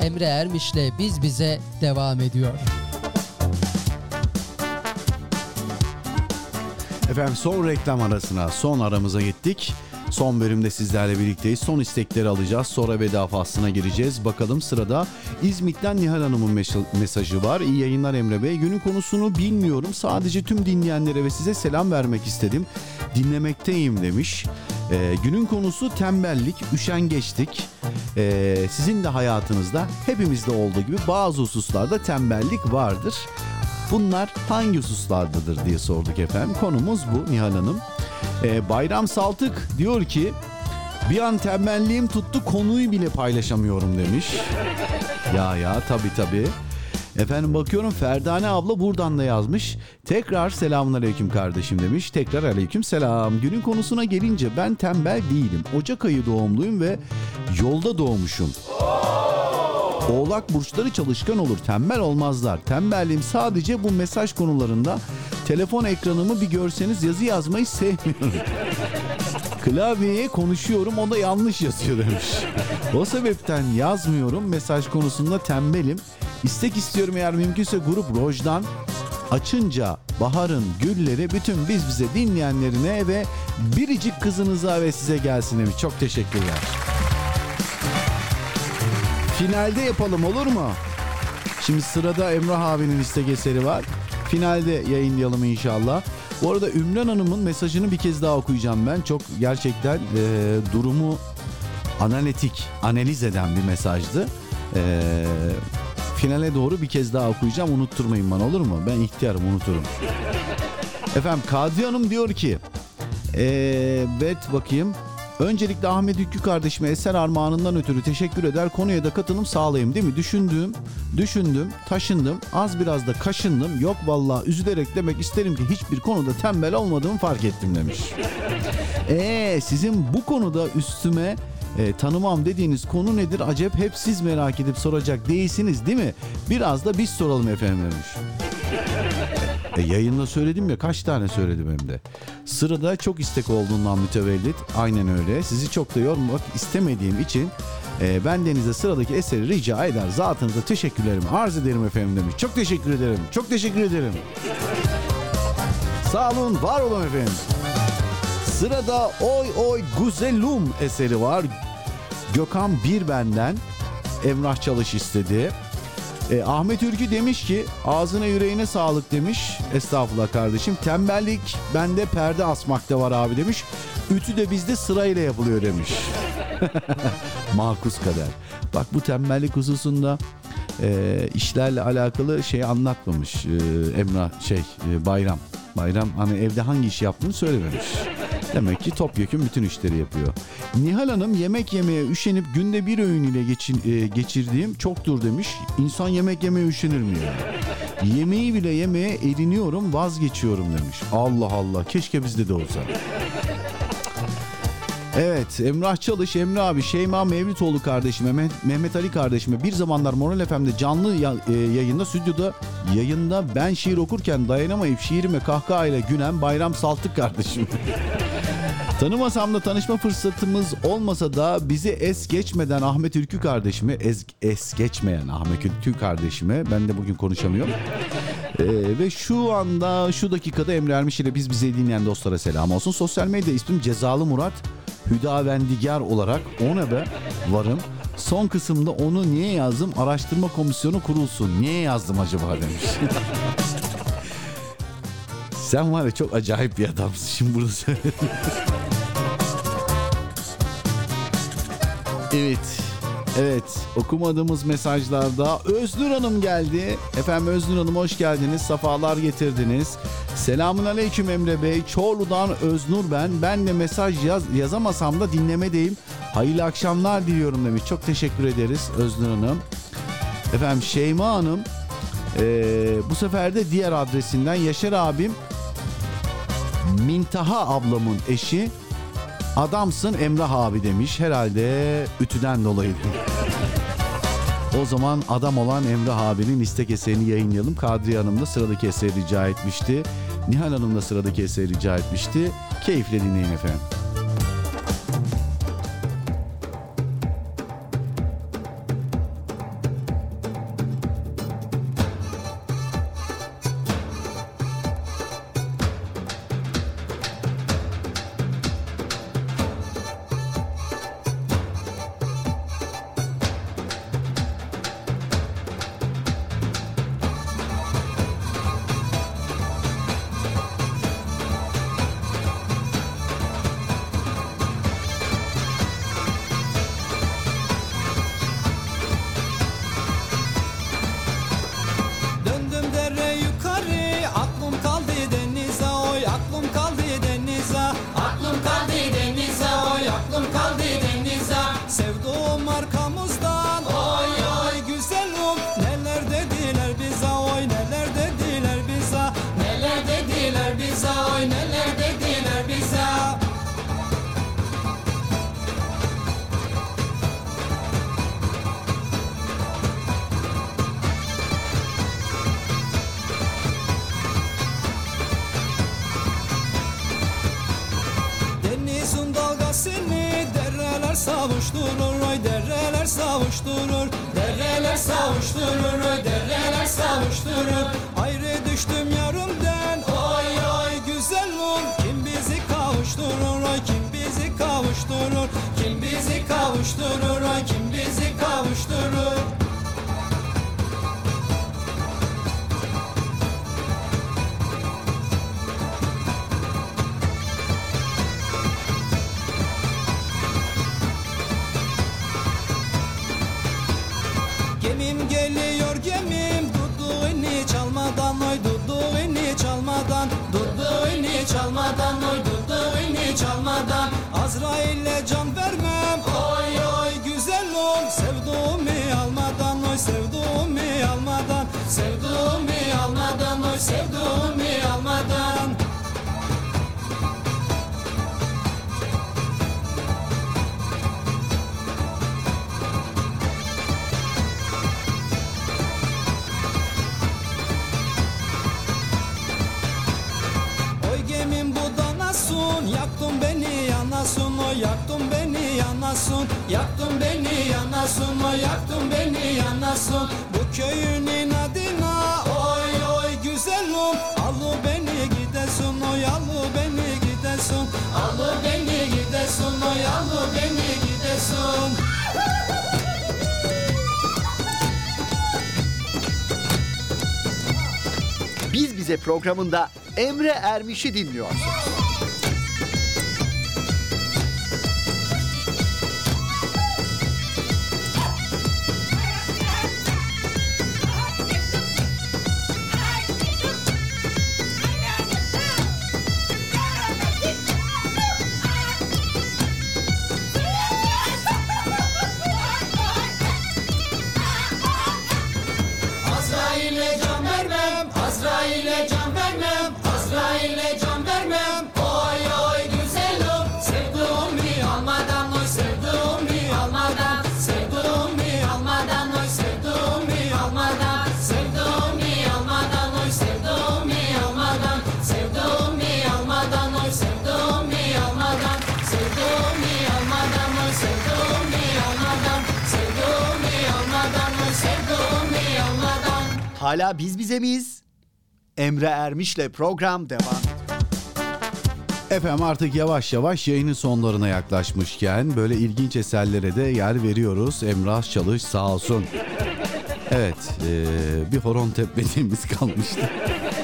Emre Ermiş'le Biz Bize devam ediyor.
Efendim son reklam arasına, son aramıza gittik. Son bölümde sizlerle birlikteyiz. Son istekleri alacağız. Sonra veda faslına gireceğiz. Bakalım sırada İzmit'ten Nihal Hanım'ın mes- mesajı var. İyi yayınlar Emre Bey. Günün konusunu bilmiyorum. Sadece tüm dinleyenlere ve size selam vermek istedim. Dinlemekteyim demiş. Ee, günün konusu tembellik, üşengeçlik. Ee, sizin de hayatınızda hepimizde olduğu gibi bazı hususlarda tembellik vardır. Bunlar hangi hususlardadır diye sorduk efendim. Konumuz bu Nihal Hanım. Ee, Bayram Saltık diyor ki bir an tembelliğim tuttu konuyu bile paylaşamıyorum demiş. ya ya tabi tabi. Efendim bakıyorum Ferdane abla buradan da yazmış. Tekrar selamun aleyküm kardeşim demiş. Tekrar aleyküm selam. Günün konusuna gelince ben tembel değilim. Ocak ayı doğumluyum ve yolda doğmuşum. Oğlak burçları çalışkan olur, tembel olmazlar. Tembelliğim sadece bu mesaj konularında. Telefon ekranımı bir görseniz yazı yazmayı sevmiyorum. *laughs* Klavyeye konuşuyorum o da yanlış yazıyor demiş. O sebepten yazmıyorum mesaj konusunda tembelim. İstek istiyorum eğer mümkünse grup Roj'dan açınca baharın gülleri bütün biz bize dinleyenlerine ve biricik kızınıza ve size gelsin demiş. Çok teşekkürler. Finalde yapalım olur mu? Şimdi sırada Emrah abinin istek eseri var. Finalde yayınlayalım inşallah. Bu arada Ümran Hanım'ın mesajını bir kez daha okuyacağım ben. Çok gerçekten e, durumu analitik, analiz eden bir mesajdı. E, finale doğru bir kez daha okuyacağım. Unutturmayın bana olur mu? Ben ihtiyarım unuturum. Efendim Kadriye Hanım diyor ki Evet bakayım. Öncelikle Ahmet Ükkü kardeşime eser armağanından ötürü teşekkür eder. Konuya da katılım sağlayayım değil mi? Düşündüm, düşündüm, taşındım. Az biraz da kaşındım. Yok vallahi üzülerek demek isterim ki hiçbir konuda tembel olmadığımı fark ettim demiş. Eee *laughs* sizin bu konuda üstüme e, tanımam dediğiniz konu nedir? Acep hep siz merak edip soracak değilsiniz değil mi? Biraz da biz soralım efendim demiş. *laughs* E, yayında söyledim ya kaç tane söyledim hem de. Sırada çok istek olduğundan mütevellit. Aynen öyle. Sizi çok da yormak istemediğim için e, ben Deniz'e sıradaki eseri rica eder. Zatınıza teşekkürlerimi arz ederim efendim demiş. Çok teşekkür ederim. Çok teşekkür ederim. Sağ olun, var olun efendim. Sırada Oy Oy Güzelum eseri var. Gökhan Birbenden Emrah Çalış istedi. E, Ahmet Ürkü demiş ki ağzına yüreğine sağlık demiş. Estağfurullah kardeşim. Tembellik bende perde asmakta var abi demiş. Ütü de bizde sırayla yapılıyor demiş. *laughs* Makus kader. Bak bu tembellik hususunda e, işlerle alakalı şey anlatmamış e, Emrah şey e, Bayram. Bayram hani evde hangi iş yaptığını söylememiş. Demek ki topyekun bütün işleri yapıyor. Nihal Hanım yemek yemeye üşenip günde bir öğün ile geçin, e, geçirdiğim çoktur demiş. İnsan yemek yemeye üşenir mi ya? Yemeği bile yemeye eriniyorum vazgeçiyorum demiş. Allah Allah keşke bizde de olsa. Evet Emrah Çalış, Emre abi, Şeyma Mevlütoğlu kardeşime, Mehmet, Ali kardeşime bir zamanlar Moral FM'de canlı e, yayında, stüdyoda yayında ben şiir okurken dayanamayıp şiirime kahkahayla gülen Bayram Saltık kardeşim. *laughs* Tanımasam da tanışma fırsatımız olmasa da bizi es geçmeden Ahmet Ülkü kardeşime, es, es geçmeyen Ahmet Ülkü kardeşime, ben de bugün konuşamıyorum. Ee, ve şu anda şu dakikada Emre Ermiş ile biz bize dinleyen dostlara selam olsun. Sosyal medya ismim Cezalı Murat Hüdavendigar olarak ona da varım. Son kısımda onu niye yazdım? Araştırma komisyonu kurulsun. Niye yazdım acaba demiş. *laughs* Sen var ya çok acayip bir adamsın. Şimdi burada söyledim. evet. Evet okumadığımız mesajlarda Öznur Hanım geldi. Efendim Öznur Hanım hoş geldiniz. Safalar getirdiniz. Selamun Aleyküm Emre Bey. Çorlu'dan Öznur ben. Ben de mesaj yaz, yazamasam da dinlemedeyim. Hayırlı akşamlar diliyorum demiş. Çok teşekkür ederiz Öznur Hanım. Efendim Şeyma Hanım ee, bu sefer de diğer adresinden Yaşar abim Mintaha ablamın eşi adamsın Emrah abi demiş. Herhalde ütüden dolayı. o zaman adam olan Emrah abinin istek eserini yayınlayalım. Kadriye Hanım da sıradaki eseri rica etmişti. Nihal Hanım da sıradaki eseri rica etmişti. Keyifle dinleyin efendim.
Programında Emre Ermiş'i dinliyorsunuz. Hala biz bize miyiz? Emre Ermiş'le program devam.
Efendim artık yavaş yavaş yayının sonlarına yaklaşmışken böyle ilginç eserlere de yer veriyoruz. Emrah Çalış sağ olsun. Evet e, bir horon tepmediğimiz kalmıştı.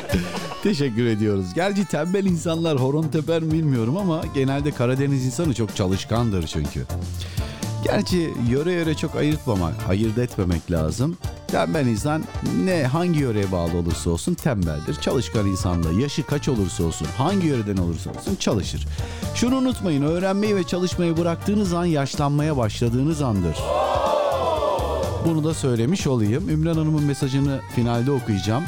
*laughs* Teşekkür ediyoruz. Gerçi tembel insanlar horon teper mi bilmiyorum ama genelde Karadeniz insanı çok çalışkandır çünkü. Gerçi yöre yöre çok ayırtmamak, ayırt etmemek lazım. Tembel insan ne hangi yöreye bağlı olursa olsun tembeldir. Çalışkan insan da yaşı kaç olursa olsun, hangi yöreden olursa olsun çalışır. Şunu unutmayın, öğrenmeyi ve çalışmayı bıraktığınız an yaşlanmaya başladığınız andır. Bunu da söylemiş olayım. Ümran Hanım'ın mesajını finalde okuyacağım.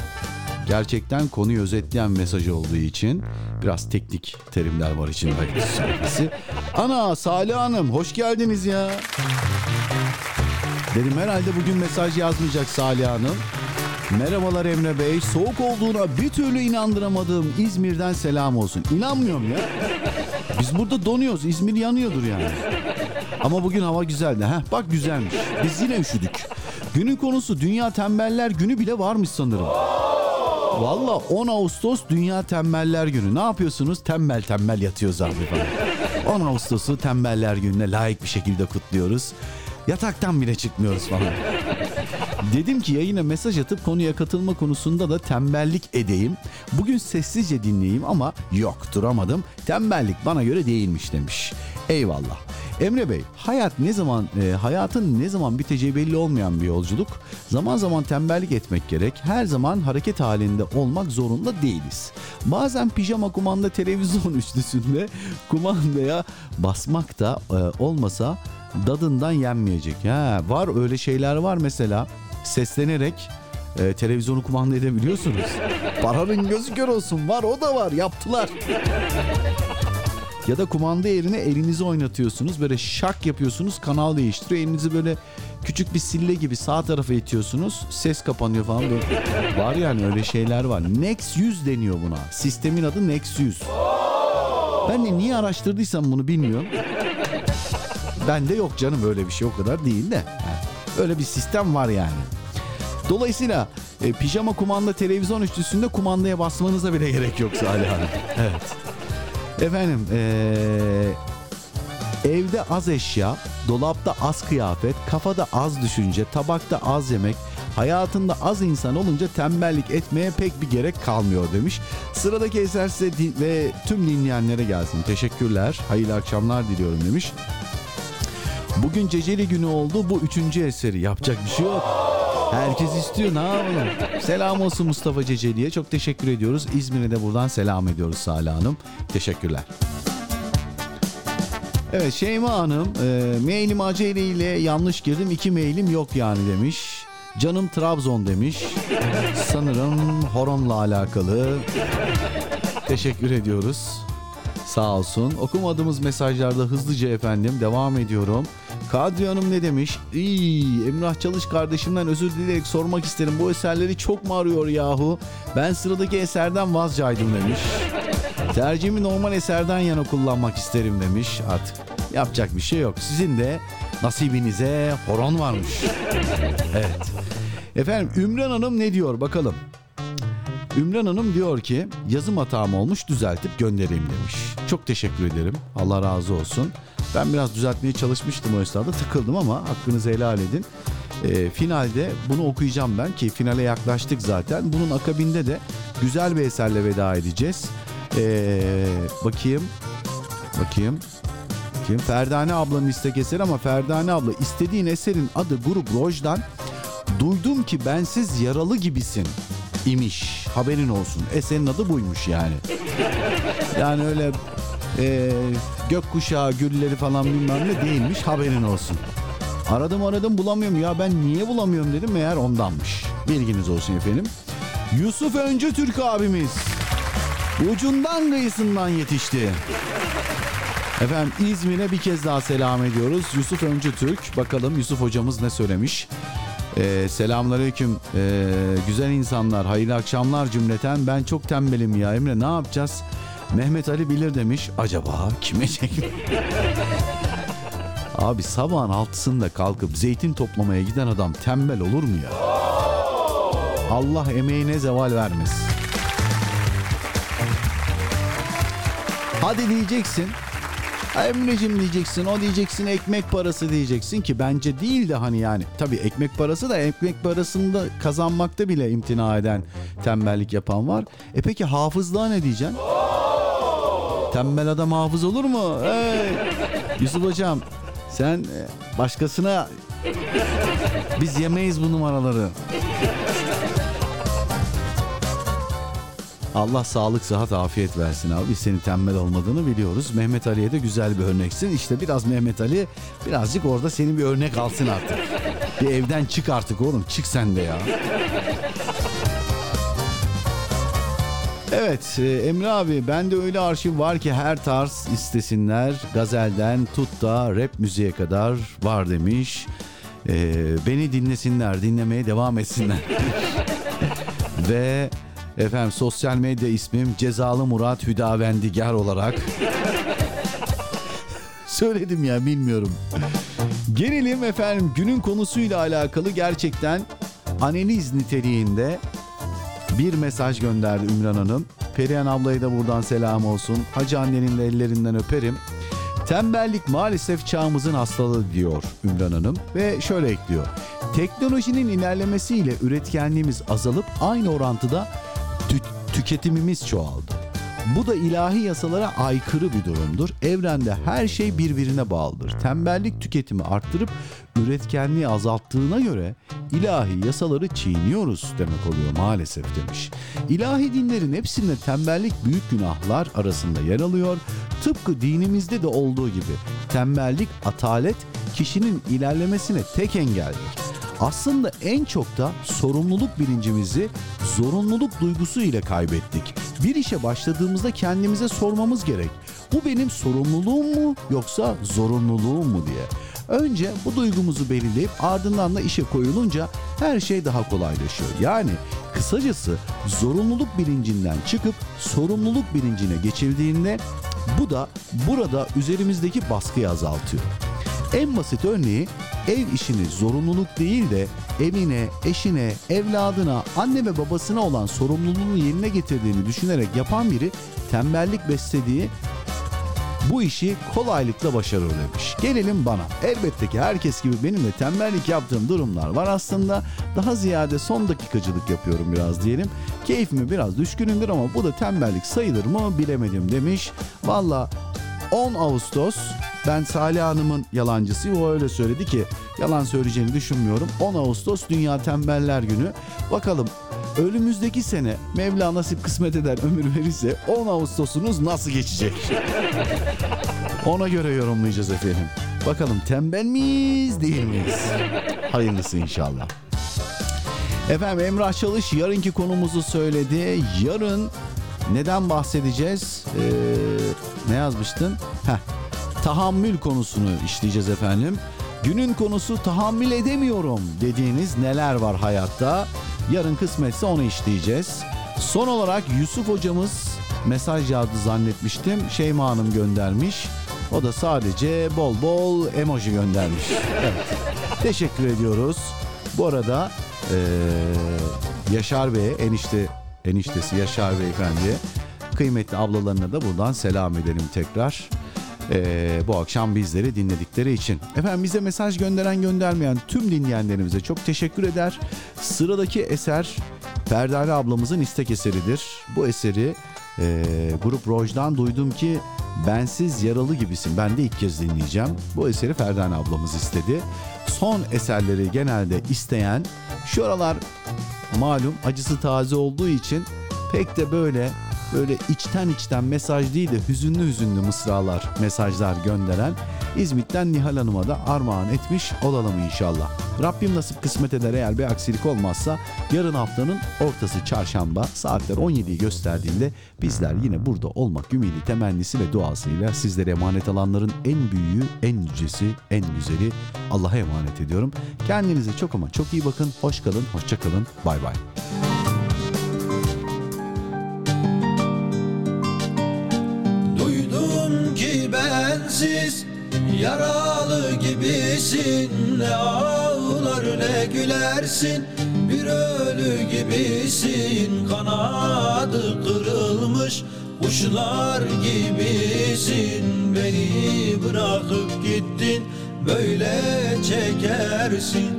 Gerçekten konuyu özetleyen mesaj olduğu için biraz teknik terimler var içinde söylesi. Ana Salih Hanım hoş geldiniz ya. Dedim herhalde bugün mesaj yazmayacak Salih Hanım. Merhabalar Emre Bey. Soğuk olduğuna bir türlü inandıramadığım İzmir'den selam olsun. İnanmıyorum ya. Biz burada donuyoruz. İzmir yanıyordur yani. Ama bugün hava güzeldi. Heh, bak güzelmiş. Biz yine üşüdük. Günün konusu Dünya Tembeller Günü bile varmış sanırım. Valla 10 Ağustos Dünya Tembeller Günü. Ne yapıyorsunuz? Tembel tembel yatıyoruz abi falan. 10 Ağustos'u Tembeller Günü'ne layık bir şekilde kutluyoruz. Yataktan bile çıkmıyoruz falan. Dedim ki yayına mesaj atıp konuya katılma konusunda da tembellik edeyim. Bugün sessizce dinleyeyim ama yok duramadım. Tembellik bana göre değilmiş demiş. Eyvallah. Emre Bey, hayat ne zaman e, hayatın ne zaman biteceği belli olmayan bir yolculuk. Zaman zaman tembellik etmek gerek. Her zaman hareket halinde olmak zorunda değiliz. Bazen pijama kumanda televizyon *laughs* üçlüsünde kumandaya basmak da e, olmasa dadından yenmeyecek. Ha, var öyle şeyler var mesela seslenerek e, televizyonu kumanda edebiliyorsunuz. *laughs* Paranın gözü kör olsun var o da var yaptılar. *laughs* Ya da kumanda yerine elinizi oynatıyorsunuz. Böyle şak yapıyorsunuz kanal değiştiriyor. Elinizi böyle küçük bir sille gibi sağ tarafa itiyorsunuz. Ses kapanıyor falan. Böyle. Var yani öyle şeyler var. Nex 100 deniyor buna. Sistemin adı Nex 100. Ben de niye araştırdıysam bunu bilmiyorum. Bende yok canım öyle bir şey o kadar değil de. Öyle bir sistem var yani. Dolayısıyla e, pijama kumanda televizyon üçlüsünde kumandaya basmanıza bile gerek yok Salih Hanım. Evet. Efendim ee, evde az eşya, dolapta az kıyafet, kafada az düşünce, tabakta az yemek, hayatında az insan olunca tembellik etmeye pek bir gerek kalmıyor demiş. Sıradaki eser size ve tüm dinleyenlere gelsin. Teşekkürler, hayırlı akşamlar diliyorum demiş. Bugün Ceceli günü oldu. Bu üçüncü eseri. Yapacak bir şey yok. Herkes istiyor ne yapalım. Selam olsun Mustafa Ceceli'ye. Çok teşekkür ediyoruz. İzmir'e de buradan selam ediyoruz Salih Hanım. Teşekkürler. Evet Şeyma Hanım e, mailim acele ile yanlış girdim. iki mailim yok yani demiş. Canım Trabzon demiş. Sanırım horonla alakalı. Teşekkür ediyoruz. Sağ olsun. Okumadığımız mesajlarda hızlıca efendim devam ediyorum. Kadriye Hanım ne demiş? İyi, Emrah Çalış kardeşimden özür dileyerek sormak isterim. Bu eserleri çok mu arıyor yahu? Ben sıradaki eserden vazcaydım demiş. Tercihimi normal eserden yana kullanmak isterim demiş. Artık yapacak bir şey yok. Sizin de nasibinize horon varmış. Evet. Efendim Ümran Hanım ne diyor bakalım. Ümran Hanım diyor ki yazım hatam olmuş düzeltip göndereyim demiş. Çok teşekkür ederim. Allah razı olsun. Ben biraz düzeltmeye çalışmıştım o esnada tıkıldım ama hakkınızı helal edin. Ee, finalde bunu okuyacağım ben ki finale yaklaştık zaten. Bunun akabinde de güzel bir eserle veda edeceğiz. Ee, bakayım. Bakayım. Bakayım. Ferdane ablanın istek eseri ama Ferdane abla istediğin eserin adı Grup Roj'dan Duydum ki bensiz yaralı gibisin imiş. Haberin olsun. Eserin adı buymuş yani. Yani öyle e, gökkuşağı gülleri falan bilmem ne değilmiş. Haberin olsun. Aradım aradım bulamıyorum. Ya ben niye bulamıyorum dedim. Meğer ondanmış. Bilginiz olsun efendim. Yusuf Öncü Türk abimiz. Ucundan kıyısından yetişti. Efendim İzmir'e bir kez daha selam ediyoruz. Yusuf Öncü Türk. Bakalım Yusuf hocamız ne söylemiş. Ee, selamünaleyküm. Ee, güzel insanlar hayırlı akşamlar cümleten. Ben çok tembelim ya. Emre ne yapacağız? Mehmet Ali bilir demiş. Acaba kime çek *laughs* Abi sabahın altısında kalkıp zeytin toplamaya giden adam tembel olur mu ya? Allah emeğine zeval vermesin. Hadi diyeceksin. Emre'cim diyeceksin, o diyeceksin ekmek parası diyeceksin ki bence değil de hani yani. Tabii ekmek parası da ekmek parasını da kazanmakta bile imtina eden, tembellik yapan var. E peki hafızlığa ne diyeceksin? Tembel adam hafız olur mu? Hey! Yusuf hocam sen e, başkasına biz yemeyiz bu numaraları. Allah sağlık, sıhhat, afiyet versin abi. Biz senin tembel olmadığını biliyoruz. Mehmet Ali'ye de güzel bir örneksin. İşte biraz Mehmet Ali birazcık orada senin bir örnek alsın artık. Bir evden çık artık oğlum. Çık sen de ya. Evet e, Emre abi bende öyle arşiv var ki her tarz istesinler. Gazelden tut da rap müziğe kadar var demiş. E, beni dinlesinler, dinlemeye devam etsinler. *laughs* Ve efendim sosyal medya ismim Cezalı Murat Hüdavendigar olarak. Söyledim ya bilmiyorum. Gelelim efendim günün konusuyla alakalı gerçekten analiz niteliğinde bir mesaj gönderdi Ümran Hanım. Perihan ablaya da buradan selam olsun. Hacı annenin de ellerinden öperim. Tembellik maalesef çağımızın hastalığı diyor Ümran Hanım ve şöyle ekliyor. Teknolojinin ilerlemesiyle üretkenliğimiz azalıp aynı orantıda tüketimimiz çoğaldı. Bu da ilahi yasalara aykırı bir durumdur. Evrende her şey birbirine bağlıdır. Tembellik tüketimi arttırıp üretkenliği azalttığına göre ilahi yasaları çiğniyoruz demek oluyor maalesef demiş. İlahi dinlerin hepsinde tembellik büyük günahlar arasında yer alıyor. Tıpkı dinimizde de olduğu gibi tembellik atalet kişinin ilerlemesine tek engeldir. Aslında en çok da sorumluluk bilincimizi zorunluluk duygusu ile kaybettik. Bir işe başladığımızda kendimize sormamız gerek. Bu benim sorumluluğum mu yoksa zorunluluğum mu diye. Önce bu duygumuzu belirleyip ardından da işe koyulunca her şey daha kolaylaşıyor. Yani kısacası zorunluluk bilincinden çıkıp sorumluluk bilincine geçildiğinde bu da burada üzerimizdeki baskıyı azaltıyor. En basit örneği ev işini zorunluluk değil de evine, eşine, evladına, anne ve babasına olan sorumluluğunu yerine getirdiğini düşünerek yapan biri tembellik beslediği bu işi kolaylıkla başarır demiş. Gelelim bana. Elbette ki herkes gibi benim de tembellik yaptığım durumlar var aslında. Daha ziyade son dakikacılık yapıyorum biraz diyelim. Keyfime biraz düşkünümdür ama bu da tembellik sayılır mı bilemedim demiş. Valla 10 Ağustos ben Salih Hanım'ın yalancısıyım. O öyle söyledi ki yalan söyleyeceğini düşünmüyorum. 10 Ağustos Dünya Tembeller Günü. Bakalım önümüzdeki sene Mevla nasip kısmet eder ömür verirse 10 Ağustos'unuz nasıl geçecek? *laughs* Ona göre yorumlayacağız efendim. Bakalım tembel miyiz değil miyiz? Hayırlısı inşallah. Efendim Emrah Çalış yarınki konumuzu söyledi. Yarın neden bahsedeceğiz? Ee, ne yazmıştın? Heh, tahammül konusunu işleyeceğiz efendim. Günün konusu tahammül edemiyorum dediğiniz neler var hayatta? Yarın kısmetse onu işleyeceğiz. Son olarak Yusuf hocamız mesaj yazdı zannetmiştim. Şeyma Hanım göndermiş. O da sadece bol bol emoji göndermiş. Evet. Teşekkür ediyoruz. Bu arada eee, Yaşar Bey'e enişte eniştesi Yaşar Beyefendi'ye kıymetli ablalarına da buradan selam edelim tekrar. Ee, bu akşam bizleri dinledikleri için. Efendim bize mesaj gönderen göndermeyen tüm dinleyenlerimize çok teşekkür eder. Sıradaki eser Ferdane ablamızın istek eseridir. Bu eseri e, Grup Roj'dan duydum ki Bensiz Yaralı Gibisin. Ben de ilk kez dinleyeceğim. Bu eseri Ferdane ablamız istedi. Son eserleri genelde isteyen şu aralar malum acısı taze olduğu için pek de böyle böyle içten içten mesaj değil de hüzünlü hüzünlü mısralar, mesajlar gönderen İzmit'ten Nihal Hanım'a da armağan etmiş olalım inşallah. Rabbim nasip kısmet eder eğer bir aksilik olmazsa yarın haftanın ortası çarşamba saatler 17'yi gösterdiğinde bizler yine burada olmak ümidi temennisi ve duasıyla sizlere emanet alanların en büyüğü, en yücesi, en güzeli Allah'a emanet ediyorum. Kendinize çok ama çok iyi bakın. Hoş kalın, hoşça kalın. Bay bay.
Bensiz yaralı gibisin. Ne ağlar ne gülersin bir ölü gibisin. Kanadı kırılmış Kuşlar gibisin. Beni bırakıp gittin Böyle çekersin.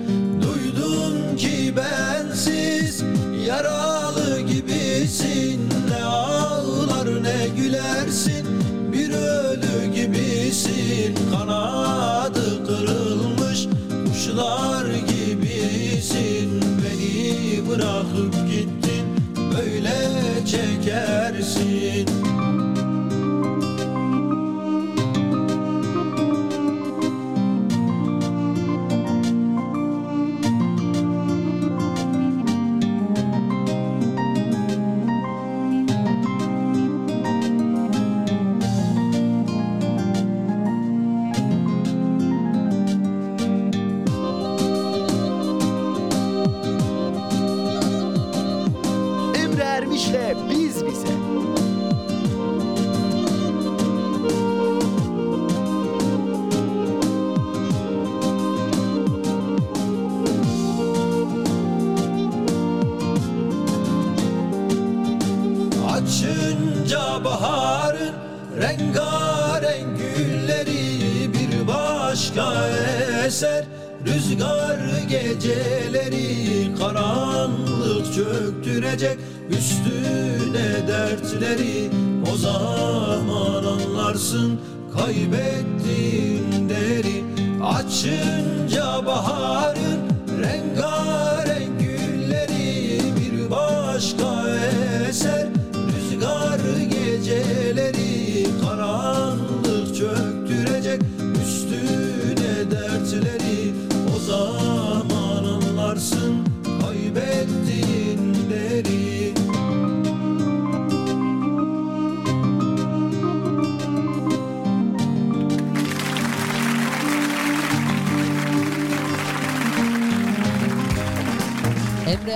Duydum ki bensiz yaralı gibisin. Ne ağlar ne gülersin ölü gibisin Kanadı kırılmış kuşlar gibisin. Beni bırakıp gittin böyle çekersin geceleri karanlık çöktürecek üstüne dertleri. O zaman anlarsın kaybettiğin değeri. Açınca baharın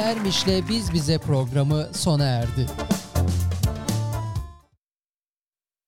Ermiş'le Biz Bize programı sona erdi.